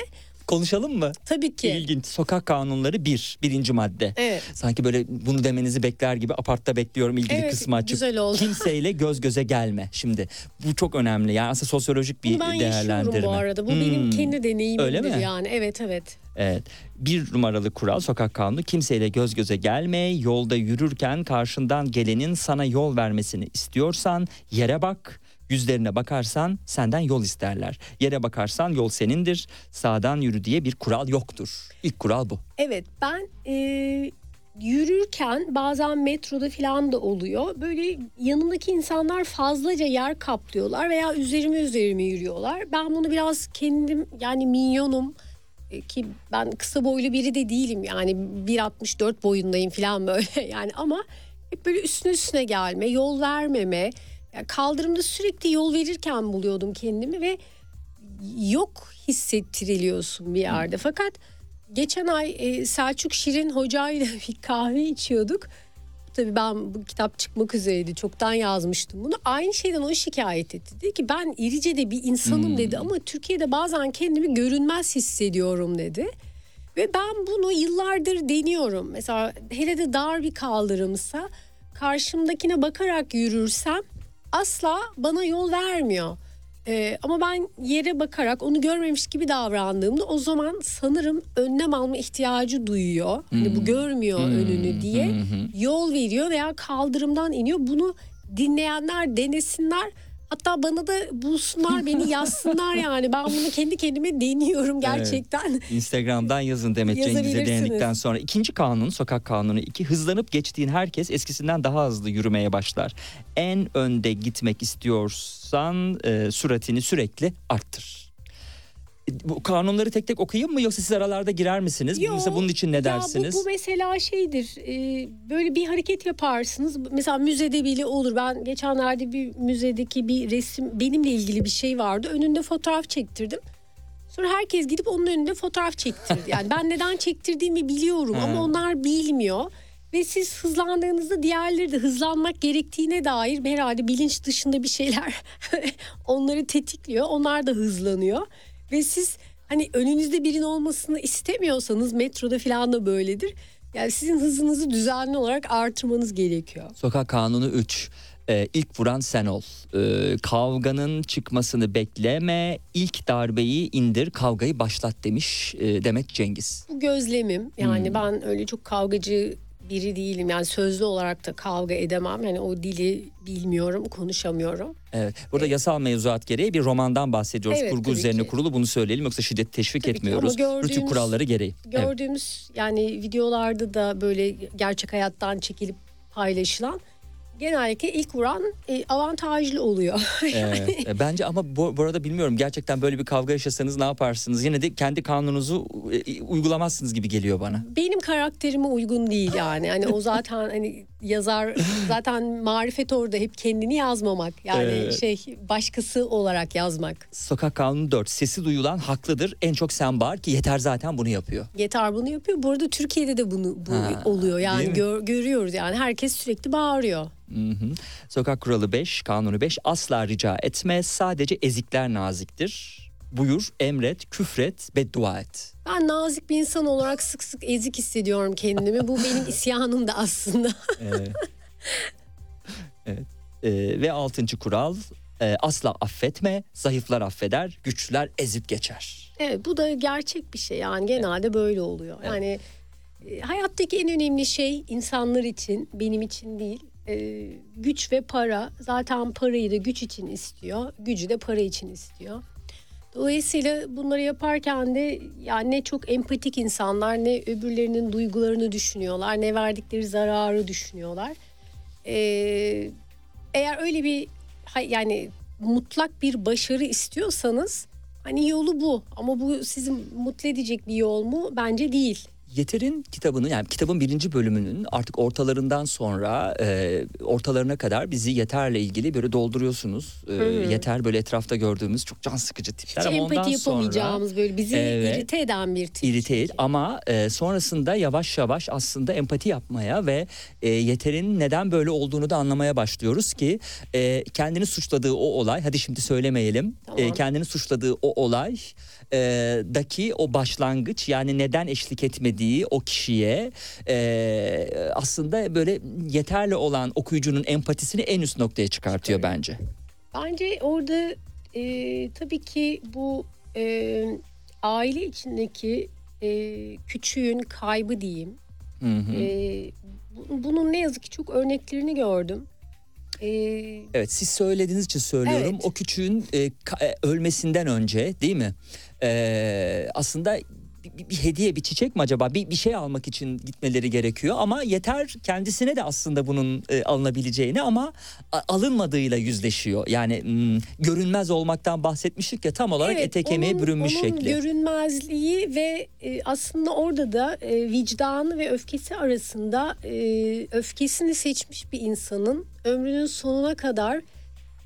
[SPEAKER 2] Konuşalım mı?
[SPEAKER 3] Tabii ki.
[SPEAKER 2] İlginç. Sokak kanunları bir, birinci madde.
[SPEAKER 3] Evet.
[SPEAKER 2] Sanki böyle bunu demenizi bekler gibi apartta bekliyorum ilgili
[SPEAKER 3] Evet,
[SPEAKER 2] kısmı açıp.
[SPEAKER 3] güzel oldu.
[SPEAKER 2] Kimseyle göz göze gelme. Şimdi bu çok önemli. Yani aslında sosyolojik bir
[SPEAKER 3] ben
[SPEAKER 2] değerlendirme.
[SPEAKER 3] yaşıyorum bu arada. Bu benim
[SPEAKER 2] Hmm.
[SPEAKER 3] kendi deneyimimdir
[SPEAKER 2] Öyle mi?
[SPEAKER 3] yani. Evet evet.
[SPEAKER 2] Evet. Bir numaralı kural sokak kanunu kimseyle göz göze gelme. Yolda yürürken karşından gelenin sana yol vermesini istiyorsan yere bak. Yüzlerine bakarsan senden yol isterler. Yere bakarsan yol senindir. Sağdan yürü diye bir kural yoktur. İlk kural bu.
[SPEAKER 3] Evet ben e, yürürken bazen metroda falan da oluyor. Böyle yanımdaki insanlar fazlaca yer kaplıyorlar veya üzerime üzerime yürüyorlar. Ben bunu biraz kendim yani minyonum e, ki ben kısa boylu biri de değilim yani 1.64 boyundayım falan böyle yani ama hep böyle üstüne üstüne gelme, yol vermeme. Yani kaldırımda sürekli yol verirken buluyordum kendimi ve yok hissettiriliyorsun bir yerde. Fakat geçen ay e, Selçuk Şirin hocayla bir kahve içiyorduk. Tabii ben bu kitap çıkmak üzereydi. Çoktan yazmıştım bunu. Aynı şeyden o şikayet etti. Dedi ki ben irice bir insanım dedi ama Türkiye'de bazen kendimi görünmez hissediyorum dedi. Ve ben bunu yıllardır deniyorum. Mesela hele de dar bir kaldırımsa karşımdakine bakarak yürürsem asla bana yol vermiyor. Ee, ama ben yere bakarak onu görmemiş gibi davrandığımda o zaman sanırım önlem alma ihtiyacı duyuyor. Hani bu görmüyor önünü diye yol veriyor veya kaldırımdan iniyor. Bunu dinleyenler denesinler. Hatta bana da bulsunlar beni yazsınlar yani. Ben bunu kendi kendime deniyorum gerçekten.
[SPEAKER 2] Instagram'dan yazın Demet Cengiz'e denedikten sonra. ikinci kanun sokak kanunu iki hızlanıp geçtiğin herkes eskisinden daha hızlı yürümeye başlar. En önde gitmek istiyorsan e, süratini sürekli arttır. Bu kanunları tek tek okuyayım mı yoksa siz aralarda girer misiniz?
[SPEAKER 3] Yo,
[SPEAKER 2] Mesela bunun için ne
[SPEAKER 3] ya
[SPEAKER 2] dersiniz?
[SPEAKER 3] Bu, bu mesela şeydir e, böyle bir hareket yaparsınız mesela müzede bile olur ben geçenlerde bir müzedeki bir resim benimle ilgili bir şey vardı önünde fotoğraf çektirdim. Sonra herkes gidip onun önünde fotoğraf çektirdi. Yani ben neden çektirdiğimi biliyorum ama onlar bilmiyor. Ve siz hızlandığınızda diğerleri de hızlanmak gerektiğine dair herhalde bilinç dışında bir şeyler onları tetikliyor. Onlar da hızlanıyor. Ve siz hani önünüzde birinin olmasını istemiyorsanız metroda falan da böyledir. Yani sizin hızınızı düzenli olarak artırmanız gerekiyor.
[SPEAKER 2] Sokak kanunu 3. Ee, ilk vuran sen ol. Ee, kavganın çıkmasını bekleme. ilk darbeyi indir, kavgayı başlat demiş e, Demet Cengiz.
[SPEAKER 3] Bu gözlemim. Yani ben öyle çok kavgacı biri değilim. Yani sözlü olarak da kavga edemem. Yani o dili bilmiyorum, konuşamıyorum.
[SPEAKER 2] Evet. Burada yasal mevzuat gereği bir romandan bahsediyoruz.
[SPEAKER 3] Evet,
[SPEAKER 2] Kurgu üzerine
[SPEAKER 3] ki.
[SPEAKER 2] kurulu bunu söyleyelim yoksa şiddet teşvik
[SPEAKER 3] Tabii
[SPEAKER 2] etmiyoruz. Rütük kuralları gereği. Evet.
[SPEAKER 3] Gördüğümüz yani videolarda da böyle gerçek hayattan çekilip paylaşılan genellikle ilk vuran e, avantajlı oluyor.
[SPEAKER 2] Evet. E, Bence ama bu, bu arada bilmiyorum gerçekten böyle bir kavga yaşasanız ne yaparsınız? Yine de kendi kanununuzu e, uygulamazsınız gibi geliyor bana.
[SPEAKER 3] Benim karakterime uygun değil yani. Hani o zaten hani yazar zaten marifet orada hep kendini yazmamak. Yani
[SPEAKER 2] Evet.
[SPEAKER 3] şey başkası olarak yazmak.
[SPEAKER 2] Sokak kanunu 4. Sesi duyulan haklıdır. En çok sen bağır ki yeter zaten bunu yapıyor.
[SPEAKER 3] Yeter bunu yapıyor. Bu arada Türkiye'de de bunu bu
[SPEAKER 2] Ha,
[SPEAKER 3] oluyor. Yani gör- görüyoruz yani herkes sürekli bağırıyor.
[SPEAKER 2] Hı hı. Sokak kuralı 5, kanunu 5. Asla rica etme. Sadece ezikler naziktir. Buyur, emret, küfret, beddua et.
[SPEAKER 3] Ben nazik bir insan olarak sık sık ezik hissediyorum kendimi. Bu benim isyanım da aslında.
[SPEAKER 2] Evet. evet. Ee, ve altıncı kural e, asla affetme. Zayıflar affeder, güçlüler ezip geçer.
[SPEAKER 3] Evet bu da gerçek bir şey yani genelde böyle oluyor. Yani e, hayattaki en önemli şey insanlar için benim için değil e, güç ve para. Zaten parayı da güç için istiyor, gücü de para için istiyor. Dolayısıyla bunları yaparken de yani ne çok empatik insanlar ne öbürlerinin duygularını düşünüyorlar ne verdikleri zararı düşünüyorlar. Ee, eğer öyle bir yani mutlak bir başarı istiyorsanız hani yolu bu ama bu sizi mutlu edecek bir yol mu? Bence değil.
[SPEAKER 2] Yeter'in kitabını yani kitabın birinci bölümünün artık ortalarından sonra e, ortalarına kadar bizi Yeter'le ilgili böyle dolduruyorsunuz. E, Yeter böyle etrafta gördüğümüz çok can sıkıcı tipler
[SPEAKER 3] Hiç
[SPEAKER 2] ama ondan
[SPEAKER 3] empati
[SPEAKER 2] sonra
[SPEAKER 3] yapamayacağımız böyle bizi
[SPEAKER 2] Evet.
[SPEAKER 3] irite eden bir tip.
[SPEAKER 2] irite
[SPEAKER 3] çünkü.
[SPEAKER 2] ama e, sonrasında yavaş yavaş aslında empati yapmaya ve e, Yeter'in neden böyle olduğunu da anlamaya başlıyoruz ki e, kendini suçladığı o olay hadi şimdi söylemeyelim
[SPEAKER 3] Tamam.
[SPEAKER 2] e, kendini suçladığı o olay e, daki o başlangıç yani neden eşlik etmediği o kişiye e, aslında böyle yeterli olan okuyucunun empatisini en üst noktaya çıkartıyor bence.
[SPEAKER 3] Bence orada e, tabii ki bu e, aile içindeki e, küçüğün kaybı diyeyim.
[SPEAKER 2] Hı hı.
[SPEAKER 3] E, bu- bunun ne yazık ki çok örneklerini gördüm.
[SPEAKER 2] Evet siz söylediğiniz için söylüyorum.
[SPEAKER 3] Evet.
[SPEAKER 2] O küçüğün e, ka- e, ölmesinden önce değil mi? E, aslında bir, bir- hediye bir çiçek mi acaba bir, bir şey almak için gitmeleri gerekiyor ama yeter kendisine de aslında bunun e, alınabileceğini ama a- alınmadığıyla yüzleşiyor yani hmm, görünmez olmaktan bahsetmiştik ya tam olarak
[SPEAKER 3] evet,
[SPEAKER 2] ete kemiğe
[SPEAKER 3] onun-
[SPEAKER 2] bürünmüş
[SPEAKER 3] onun
[SPEAKER 2] şekli.
[SPEAKER 3] görünmezliği ve e, aslında orada da e, vicdanı ve öfkesi arasında e, öfkesini seçmiş bir insanın ömrünün sonuna kadar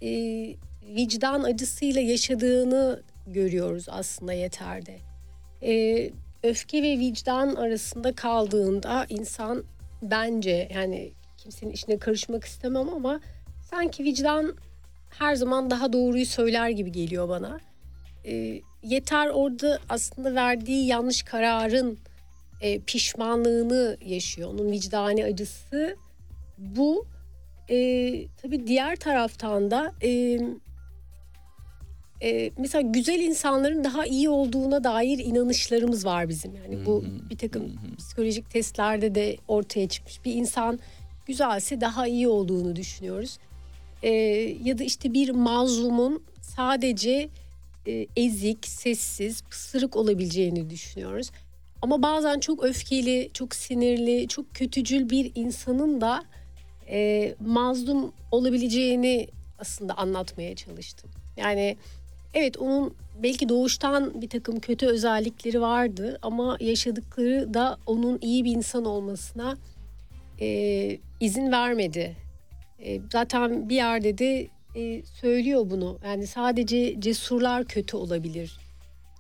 [SPEAKER 3] e, vicdan acısıyla yaşadığını görüyoruz aslında yeterde. E, öfke ve vicdan arasında kaldığında insan bence yani kimsenin işine karışmak istemem ama sanki vicdan her zaman daha doğruyu söyler gibi geliyor bana. E, yeter orada aslında verdiği yanlış kararın e, pişmanlığını yaşıyor. Onun vicdani acısı bu. E, tabii diğer taraftan da e, e, mesela güzel insanların daha iyi olduğuna dair inanışlarımız var bizim. Yani bu bir takım psikolojik testlerde de ortaya çıkmış. Bir insan güzelse daha iyi olduğunu düşünüyoruz. E, ya da işte bir mazlumun sadece e, ezik, sessiz, pısırık olabileceğini düşünüyoruz. Ama bazen çok öfkeli, çok sinirli, çok kötücül bir insanın da e, mazlum olabileceğini aslında anlatmaya çalıştım. Yani evet onun belki doğuştan bir takım kötü özellikleri vardı ama yaşadıkları da onun iyi bir insan olmasına e, izin vermedi. E, zaten bir yerde de e, söylüyor bunu. Yani sadece cesurlar kötü olabilir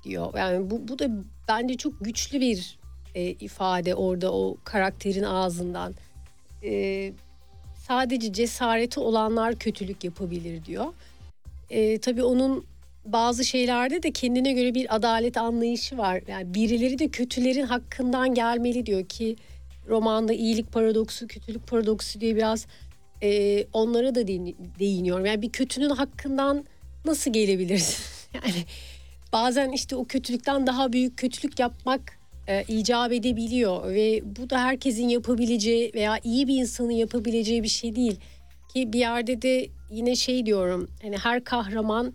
[SPEAKER 3] diyor. Yani bu, bu da bence çok güçlü bir e, ifade orada o karakterin ağzından. E, sadece cesareti olanlar kötülük yapabilir diyor. E, tabii onun bazı şeylerde de kendine göre bir adalet anlayışı var. Yani birileri de kötülerin hakkından gelmeli diyor ki romanda iyilik paradoksu, kötülük paradoksu diye biraz e, onlara da değin- değiniyorum. Yani bir kötünün hakkından nasıl gelebiliriz? yani bazen işte o kötülükten daha büyük kötülük yapmak e, icap edebiliyor ve bu da herkesin yapabileceği veya iyi bir insanın yapabileceği bir şey değil ki bir yerde de yine şey diyorum hani her kahraman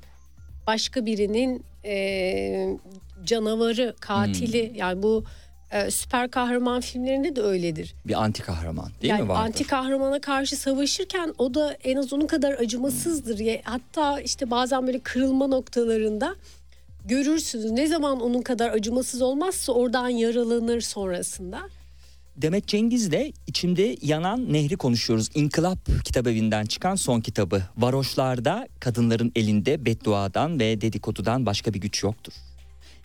[SPEAKER 3] başka birinin e, canavarı katili yani bu e, süper kahraman filmlerinde de öyledir.
[SPEAKER 2] Bir anti kahraman değil
[SPEAKER 3] yani
[SPEAKER 2] mi vardır?
[SPEAKER 3] anti kahramana karşı savaşırken o da en az onun kadar acımasızdır. Ya, hatta işte bazen böyle kırılma noktalarında görürsünüz. Ne zaman onun kadar acımasız olmazsa oradan yaralanır sonrasında.
[SPEAKER 2] Demet Cengiz'le içimde yanan nehri konuşuyoruz. İnkılap kitabevinden çıkan son kitabı. Varoşlarda kadınların elinde bedduadan ve dedikodudan başka bir güç yoktur.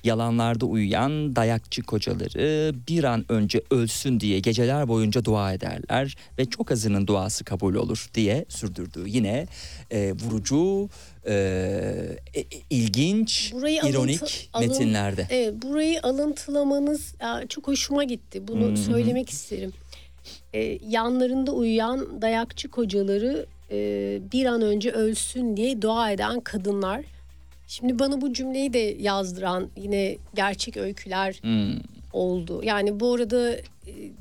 [SPEAKER 2] Yalanlarda uyuyan dayakçı kocaları bir an önce ölsün diye geceler boyunca dua ederler ve çok azının duası kabul olur diye sürdürdüğü yine e, vurucu, e, e, ilginç,
[SPEAKER 3] Burayı alıntı-
[SPEAKER 2] ironik
[SPEAKER 3] alın-
[SPEAKER 2] metinlerde.
[SPEAKER 3] Evet, burayı alıntılamanız ya, çok hoşuma gitti. Bunu
[SPEAKER 2] hı.
[SPEAKER 3] söylemek isterim. Ee, yanlarında uyuyan dayakçı kocaları e, bir an önce ölsün diye dua eden kadınlar. Şimdi bana bu cümleyi de yazdıran yine gerçek öyküler
[SPEAKER 2] Hmm.
[SPEAKER 3] oldu. Yani bu arada e,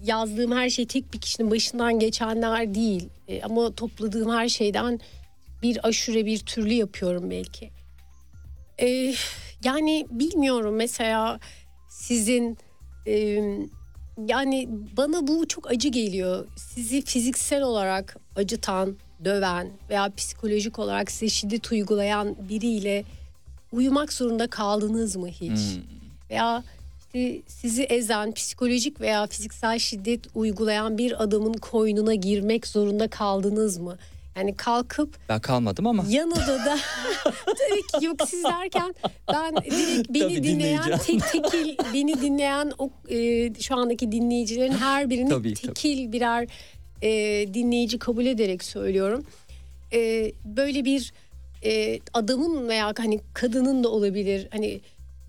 [SPEAKER 3] yazdığım her şey tek bir kişinin başından geçenler değil. E, ama topladığım her şeyden bir aşure bir türlü yapıyorum belki. E, yani bilmiyorum mesela sizin e, yani bana bu çok acı geliyor. Sizi fiziksel olarak acıtan, döven veya psikolojik olarak size şiddet uygulayan biriyle uyumak zorunda kaldınız mı hiç?
[SPEAKER 2] Hmm.
[SPEAKER 3] Veya işte sizi ezen psikolojik veya fiziksel şiddet uygulayan bir adamın koynuna girmek zorunda kaldınız mı? Yani kalkıp
[SPEAKER 2] Ben kalmadım ama.
[SPEAKER 3] yan odada tabii ki yok siz derken ben direkt beni
[SPEAKER 2] Tabii
[SPEAKER 3] dinleyen tek tekil beni dinleyen o e, şu andaki dinleyicilerin her birini
[SPEAKER 2] Tabii, tabii.
[SPEAKER 3] tekil birer e, dinleyici kabul ederek söylüyorum. E, böyle bir e, adamın veya hani kadının da olabilir hani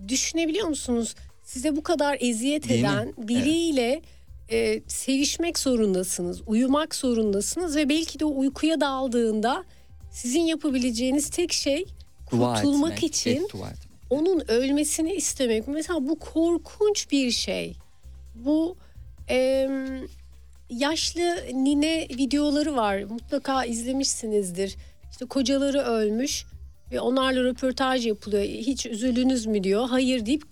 [SPEAKER 3] düşünebiliyor musunuz? Size bu kadar eziyet
[SPEAKER 2] Değil mi?
[SPEAKER 3] eden biriyle e, sevişmek zorundasınız, uyumak zorundasınız ve belki de o uykuya daldığında sizin yapabileceğiniz tek şey
[SPEAKER 2] Dua
[SPEAKER 3] kurtulmak
[SPEAKER 2] etmek,
[SPEAKER 3] için
[SPEAKER 2] evet, dua etmek.
[SPEAKER 3] onun ölmesini istemek. Mesela bu korkunç bir şey. Bu em, yaşlı nine videoları var. Mutlaka izlemişsinizdir. İşte kocaları ölmüş ve onlarla röportaj yapılıyor. Hiç üzüldünüz mü diyor. Hayır deyip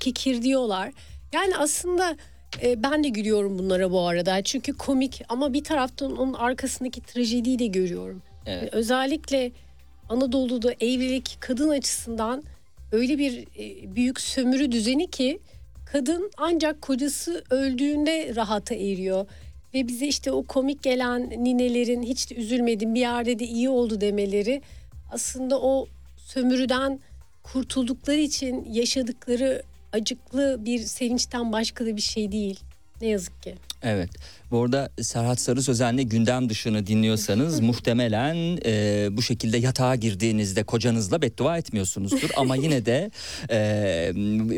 [SPEAKER 3] kikir diyorlar. Yani aslında e, ben de gülüyorum bunlara bu arada. Çünkü komik ama bir taraftan onun arkasındaki trajediyi de görüyorum.
[SPEAKER 2] Evet.
[SPEAKER 3] Yani özellikle Anadolu'da evlilik kadın açısından öyle bir e, büyük sömürü düzeni ki kadın ancak kocası öldüğünde rahata eriyor. Ve bize işte o komik gelen ninelerin hiç de üzülmedim bir yerde de iyi oldu demeleri aslında o sömürüden kurtuldukları için yaşadıkları acıklı bir sevinçten başka da bir şey değil. Ne yazık ki.
[SPEAKER 2] Evet. Bu arada Serhat Sarı Sözen'le gündem dışını dinliyorsanız muhtemelen e, bu şekilde yatağa girdiğinizde kocanızla beddua etmiyorsunuzdur. Ama yine de e,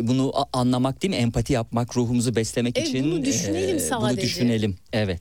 [SPEAKER 2] bunu anlamak değil mi? Empati yapmak, ruhumuzu beslemek
[SPEAKER 3] Evet,
[SPEAKER 2] için.
[SPEAKER 3] bunu düşünelim
[SPEAKER 2] Bunu
[SPEAKER 3] sadece.
[SPEAKER 2] düşünelim. Evet.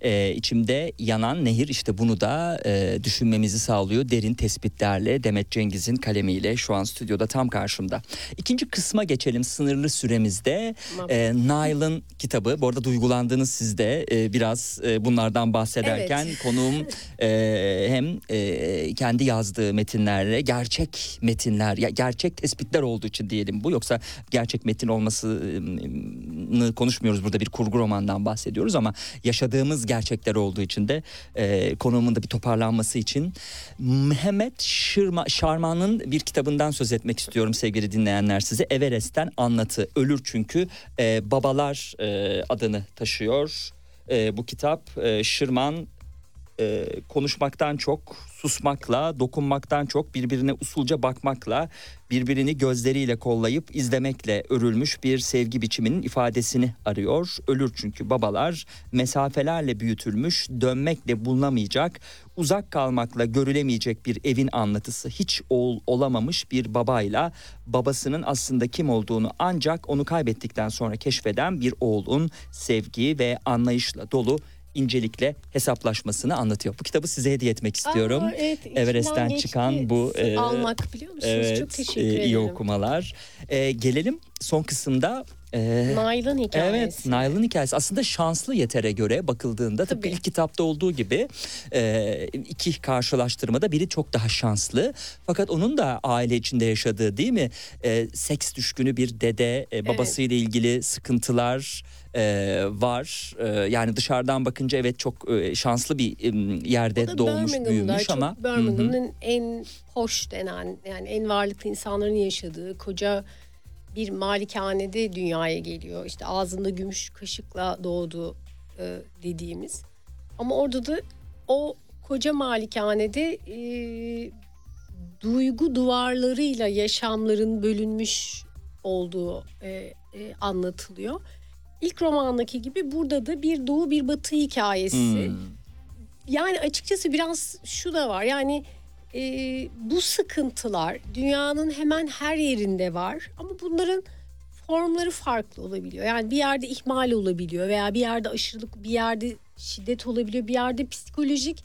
[SPEAKER 2] E, içimde yanan nehir işte bunu da e, düşünmemizi sağlıyor. Derin tespitlerle Demet Cengiz'in kalemiyle şu an stüdyoda tam karşımda. İkinci kısma geçelim sınırlı süremizde. E, Niall'ın kitabı. Bu arada duygulandınız siz de e, biraz e, bunlardan bahsederken konuğum e, hem e, kendi yazdığı metinlerle gerçek metinler, ya gerçek tespitler olduğu için diyelim bu. Yoksa gerçek metin olmasını konuşmuyoruz burada bir kurgu romandan bahsediyoruz ama yaşadığımız gerçekler olduğu için de e, konuğumun da bir toparlanması için Mehmet Şırma, Şarman'ın bir kitabından söz etmek istiyorum sevgili dinleyenler size. Everest'ten anlatı ölür çünkü e, babalar e, adını taşıyor. E, bu kitap e, Şırman e, konuşmaktan çok susmakla, dokunmaktan çok birbirine usulca bakmakla, birbirini gözleriyle kollayıp izlemekle örülmüş bir sevgi biçiminin ifadesini arıyor. Ölür çünkü babalar mesafelerle büyütülmüş, dönmekle bulunamayacak, uzak kalmakla görülemeyecek bir evin anlatısı hiç oğul olamamış bir babayla babasının aslında kim olduğunu ancak onu kaybettikten sonra keşfeden bir oğlun sevgi ve anlayışla dolu incelikle hesaplaşmasını anlatıyor. Bu kitabı size hediye etmek istiyorum.
[SPEAKER 3] Aa, evet,
[SPEAKER 2] Everest'ten çıkan bu e,
[SPEAKER 3] almak biliyor musunuz?
[SPEAKER 2] evet,
[SPEAKER 3] Çok teşekkür
[SPEAKER 2] e,
[SPEAKER 3] ederim.
[SPEAKER 2] iyi okumalar. E, gelelim son kısımda e,
[SPEAKER 3] Nail'ın hikayesi.
[SPEAKER 2] Evet Niall'ın hikayesi aslında şanslı yetere göre bakıldığında tıpkı
[SPEAKER 3] Tabii.
[SPEAKER 2] ilk kitapta olduğu gibi e, iki karşılaştırmada biri çok daha şanslı. Fakat onun da aile içinde yaşadığı değil mi? E, seks düşkünü bir dede e, babasıyla ilgili sıkıntılar e, var. E, yani dışarıdan bakınca evet çok e, şanslı bir e, yerde doğmuş büyümüş
[SPEAKER 3] çok
[SPEAKER 2] ama.
[SPEAKER 3] Birmingham'ın en hoş denen yani en varlıklı insanların yaşadığı koca bir malikanede dünyaya geliyor. İşte ağzında gümüş kaşıkla doğdu e, dediğimiz. Ama orada da o koca malikanede e, duygu duvarlarıyla yaşamların bölünmüş olduğu e, e, anlatılıyor. İlk romandaki gibi burada da bir doğu bir batı hikayesi.
[SPEAKER 2] Hmm.
[SPEAKER 3] Yani açıkçası biraz şu da var yani e, bu sıkıntılar dünyanın hemen her yerinde var ama bunların formları farklı olabiliyor. Yani bir yerde ihmal olabiliyor veya bir yerde aşırılık, bir yerde şiddet olabiliyor, bir yerde psikolojik,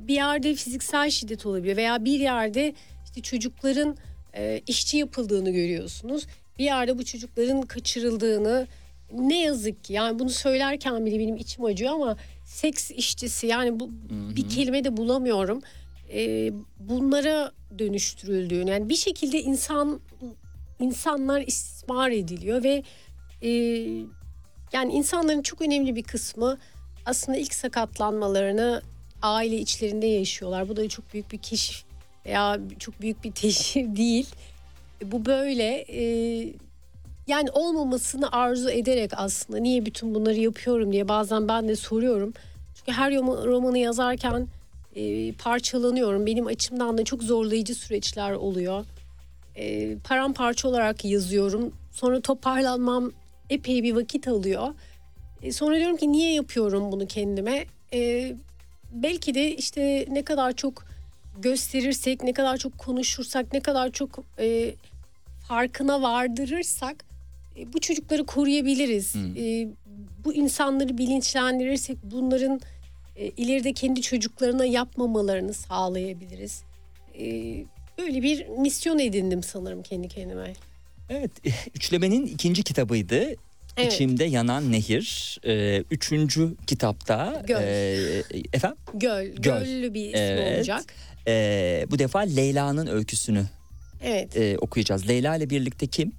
[SPEAKER 3] bir yerde fiziksel şiddet olabiliyor veya bir yerde işte çocukların e, işçi yapıldığını görüyorsunuz. Bir yerde bu çocukların kaçırıldığını ne yazık ki yani bunu söylerken bile benim içim acıyor ama seks işçisi yani bu bir kelime de bulamıyorum. E, bunlara dönüştürüldüğünü yani bir şekilde insan insanlar istismar ediliyor ve e, yani insanların çok önemli bir kısmı aslında ilk sakatlanmalarını aile içlerinde yaşıyorlar. Bu da çok büyük bir keşif veya çok büyük bir teşhir değil. Bu böyle. e, yani olmamasını arzu ederek aslında niye bütün bunları yapıyorum diye bazen ben de soruyorum. Çünkü her roman- romanı yazarken e, parçalanıyorum. Benim açımdan da çok zorlayıcı süreçler oluyor. E, paramparça olarak yazıyorum. Sonra toparlanmam epey bir vakit alıyor. E, sonra diyorum ki niye yapıyorum bunu kendime? E, belki de işte ne kadar çok gösterirsek, ne kadar çok konuşursak, ne kadar çok e, farkına vardırırsak bu çocukları koruyabiliriz. E, bu insanları bilinçlendirirsek bunların e, ileride kendi çocuklarına yapmamalarını sağlayabiliriz. E, böyle bir misyon edindim sanırım kendi kendime.
[SPEAKER 2] Evet, üçlemenin ikinci kitabıydı.
[SPEAKER 3] Evet.
[SPEAKER 2] İçimde Yanan Nehir. Ee, üçüncü kitapta...
[SPEAKER 3] Göl.
[SPEAKER 2] e, efendim?
[SPEAKER 3] Göl,
[SPEAKER 2] Göl.
[SPEAKER 3] göllü bir ismi
[SPEAKER 2] Evet.
[SPEAKER 3] olacak.
[SPEAKER 2] Ee, bu defa Leyla'nın öyküsünü
[SPEAKER 3] Evet.
[SPEAKER 2] e, okuyacağız. Leyla ile birlikte kim?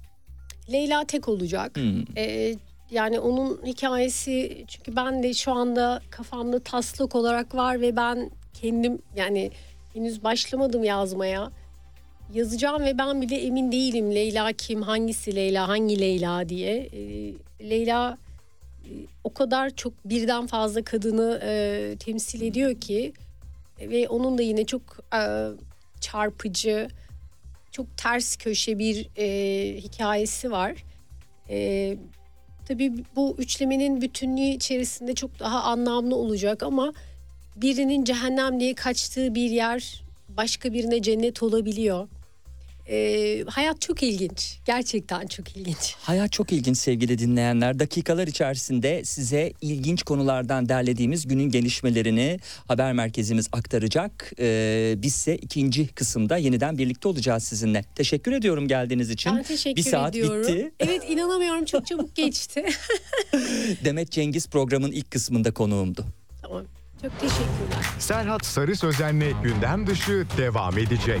[SPEAKER 3] Leyla tek olacak.
[SPEAKER 2] Hmm.
[SPEAKER 3] Ee, yani onun hikayesi çünkü ben de şu anda kafamda taslak olarak var ve ben kendim yani henüz başlamadım yazmaya. Yazacağım ve ben bile emin değilim Leyla kim, hangisi Leyla, hangi Leyla diye. Ee, Leyla e, o kadar çok birden fazla kadını e, temsil ediyor ki ve onun da yine çok e, çarpıcı, çok ters köşe bir e, hikayesi var. E, tabii bu üçlemenin bütünlüğü içerisinde çok daha anlamlı olacak ama birinin cehennem diye kaçtığı bir yer başka birine cennet olabiliyor. Hayat çok ilginç. Gerçekten çok ilginç.
[SPEAKER 2] Hayat çok ilginç sevgili dinleyenler. Dakikalar içerisinde size ilginç konulardan derlediğimiz günün gelişmelerini haber merkezimiz aktaracak. Ee, bizse ikinci kısımda yeniden birlikte olacağız sizinle. Teşekkür ediyorum geldiğiniz için.
[SPEAKER 3] Ben teşekkür
[SPEAKER 2] Bir saat
[SPEAKER 3] ediyorum.
[SPEAKER 2] bitti.
[SPEAKER 3] Evet inanamıyorum çok çabuk geçti.
[SPEAKER 2] Demet Cengiz programın ilk kısmında konuğumdu.
[SPEAKER 3] tamam. Çok teşekkürler.
[SPEAKER 4] Serhat Sarı Sözen'le gündem dışı devam edecek.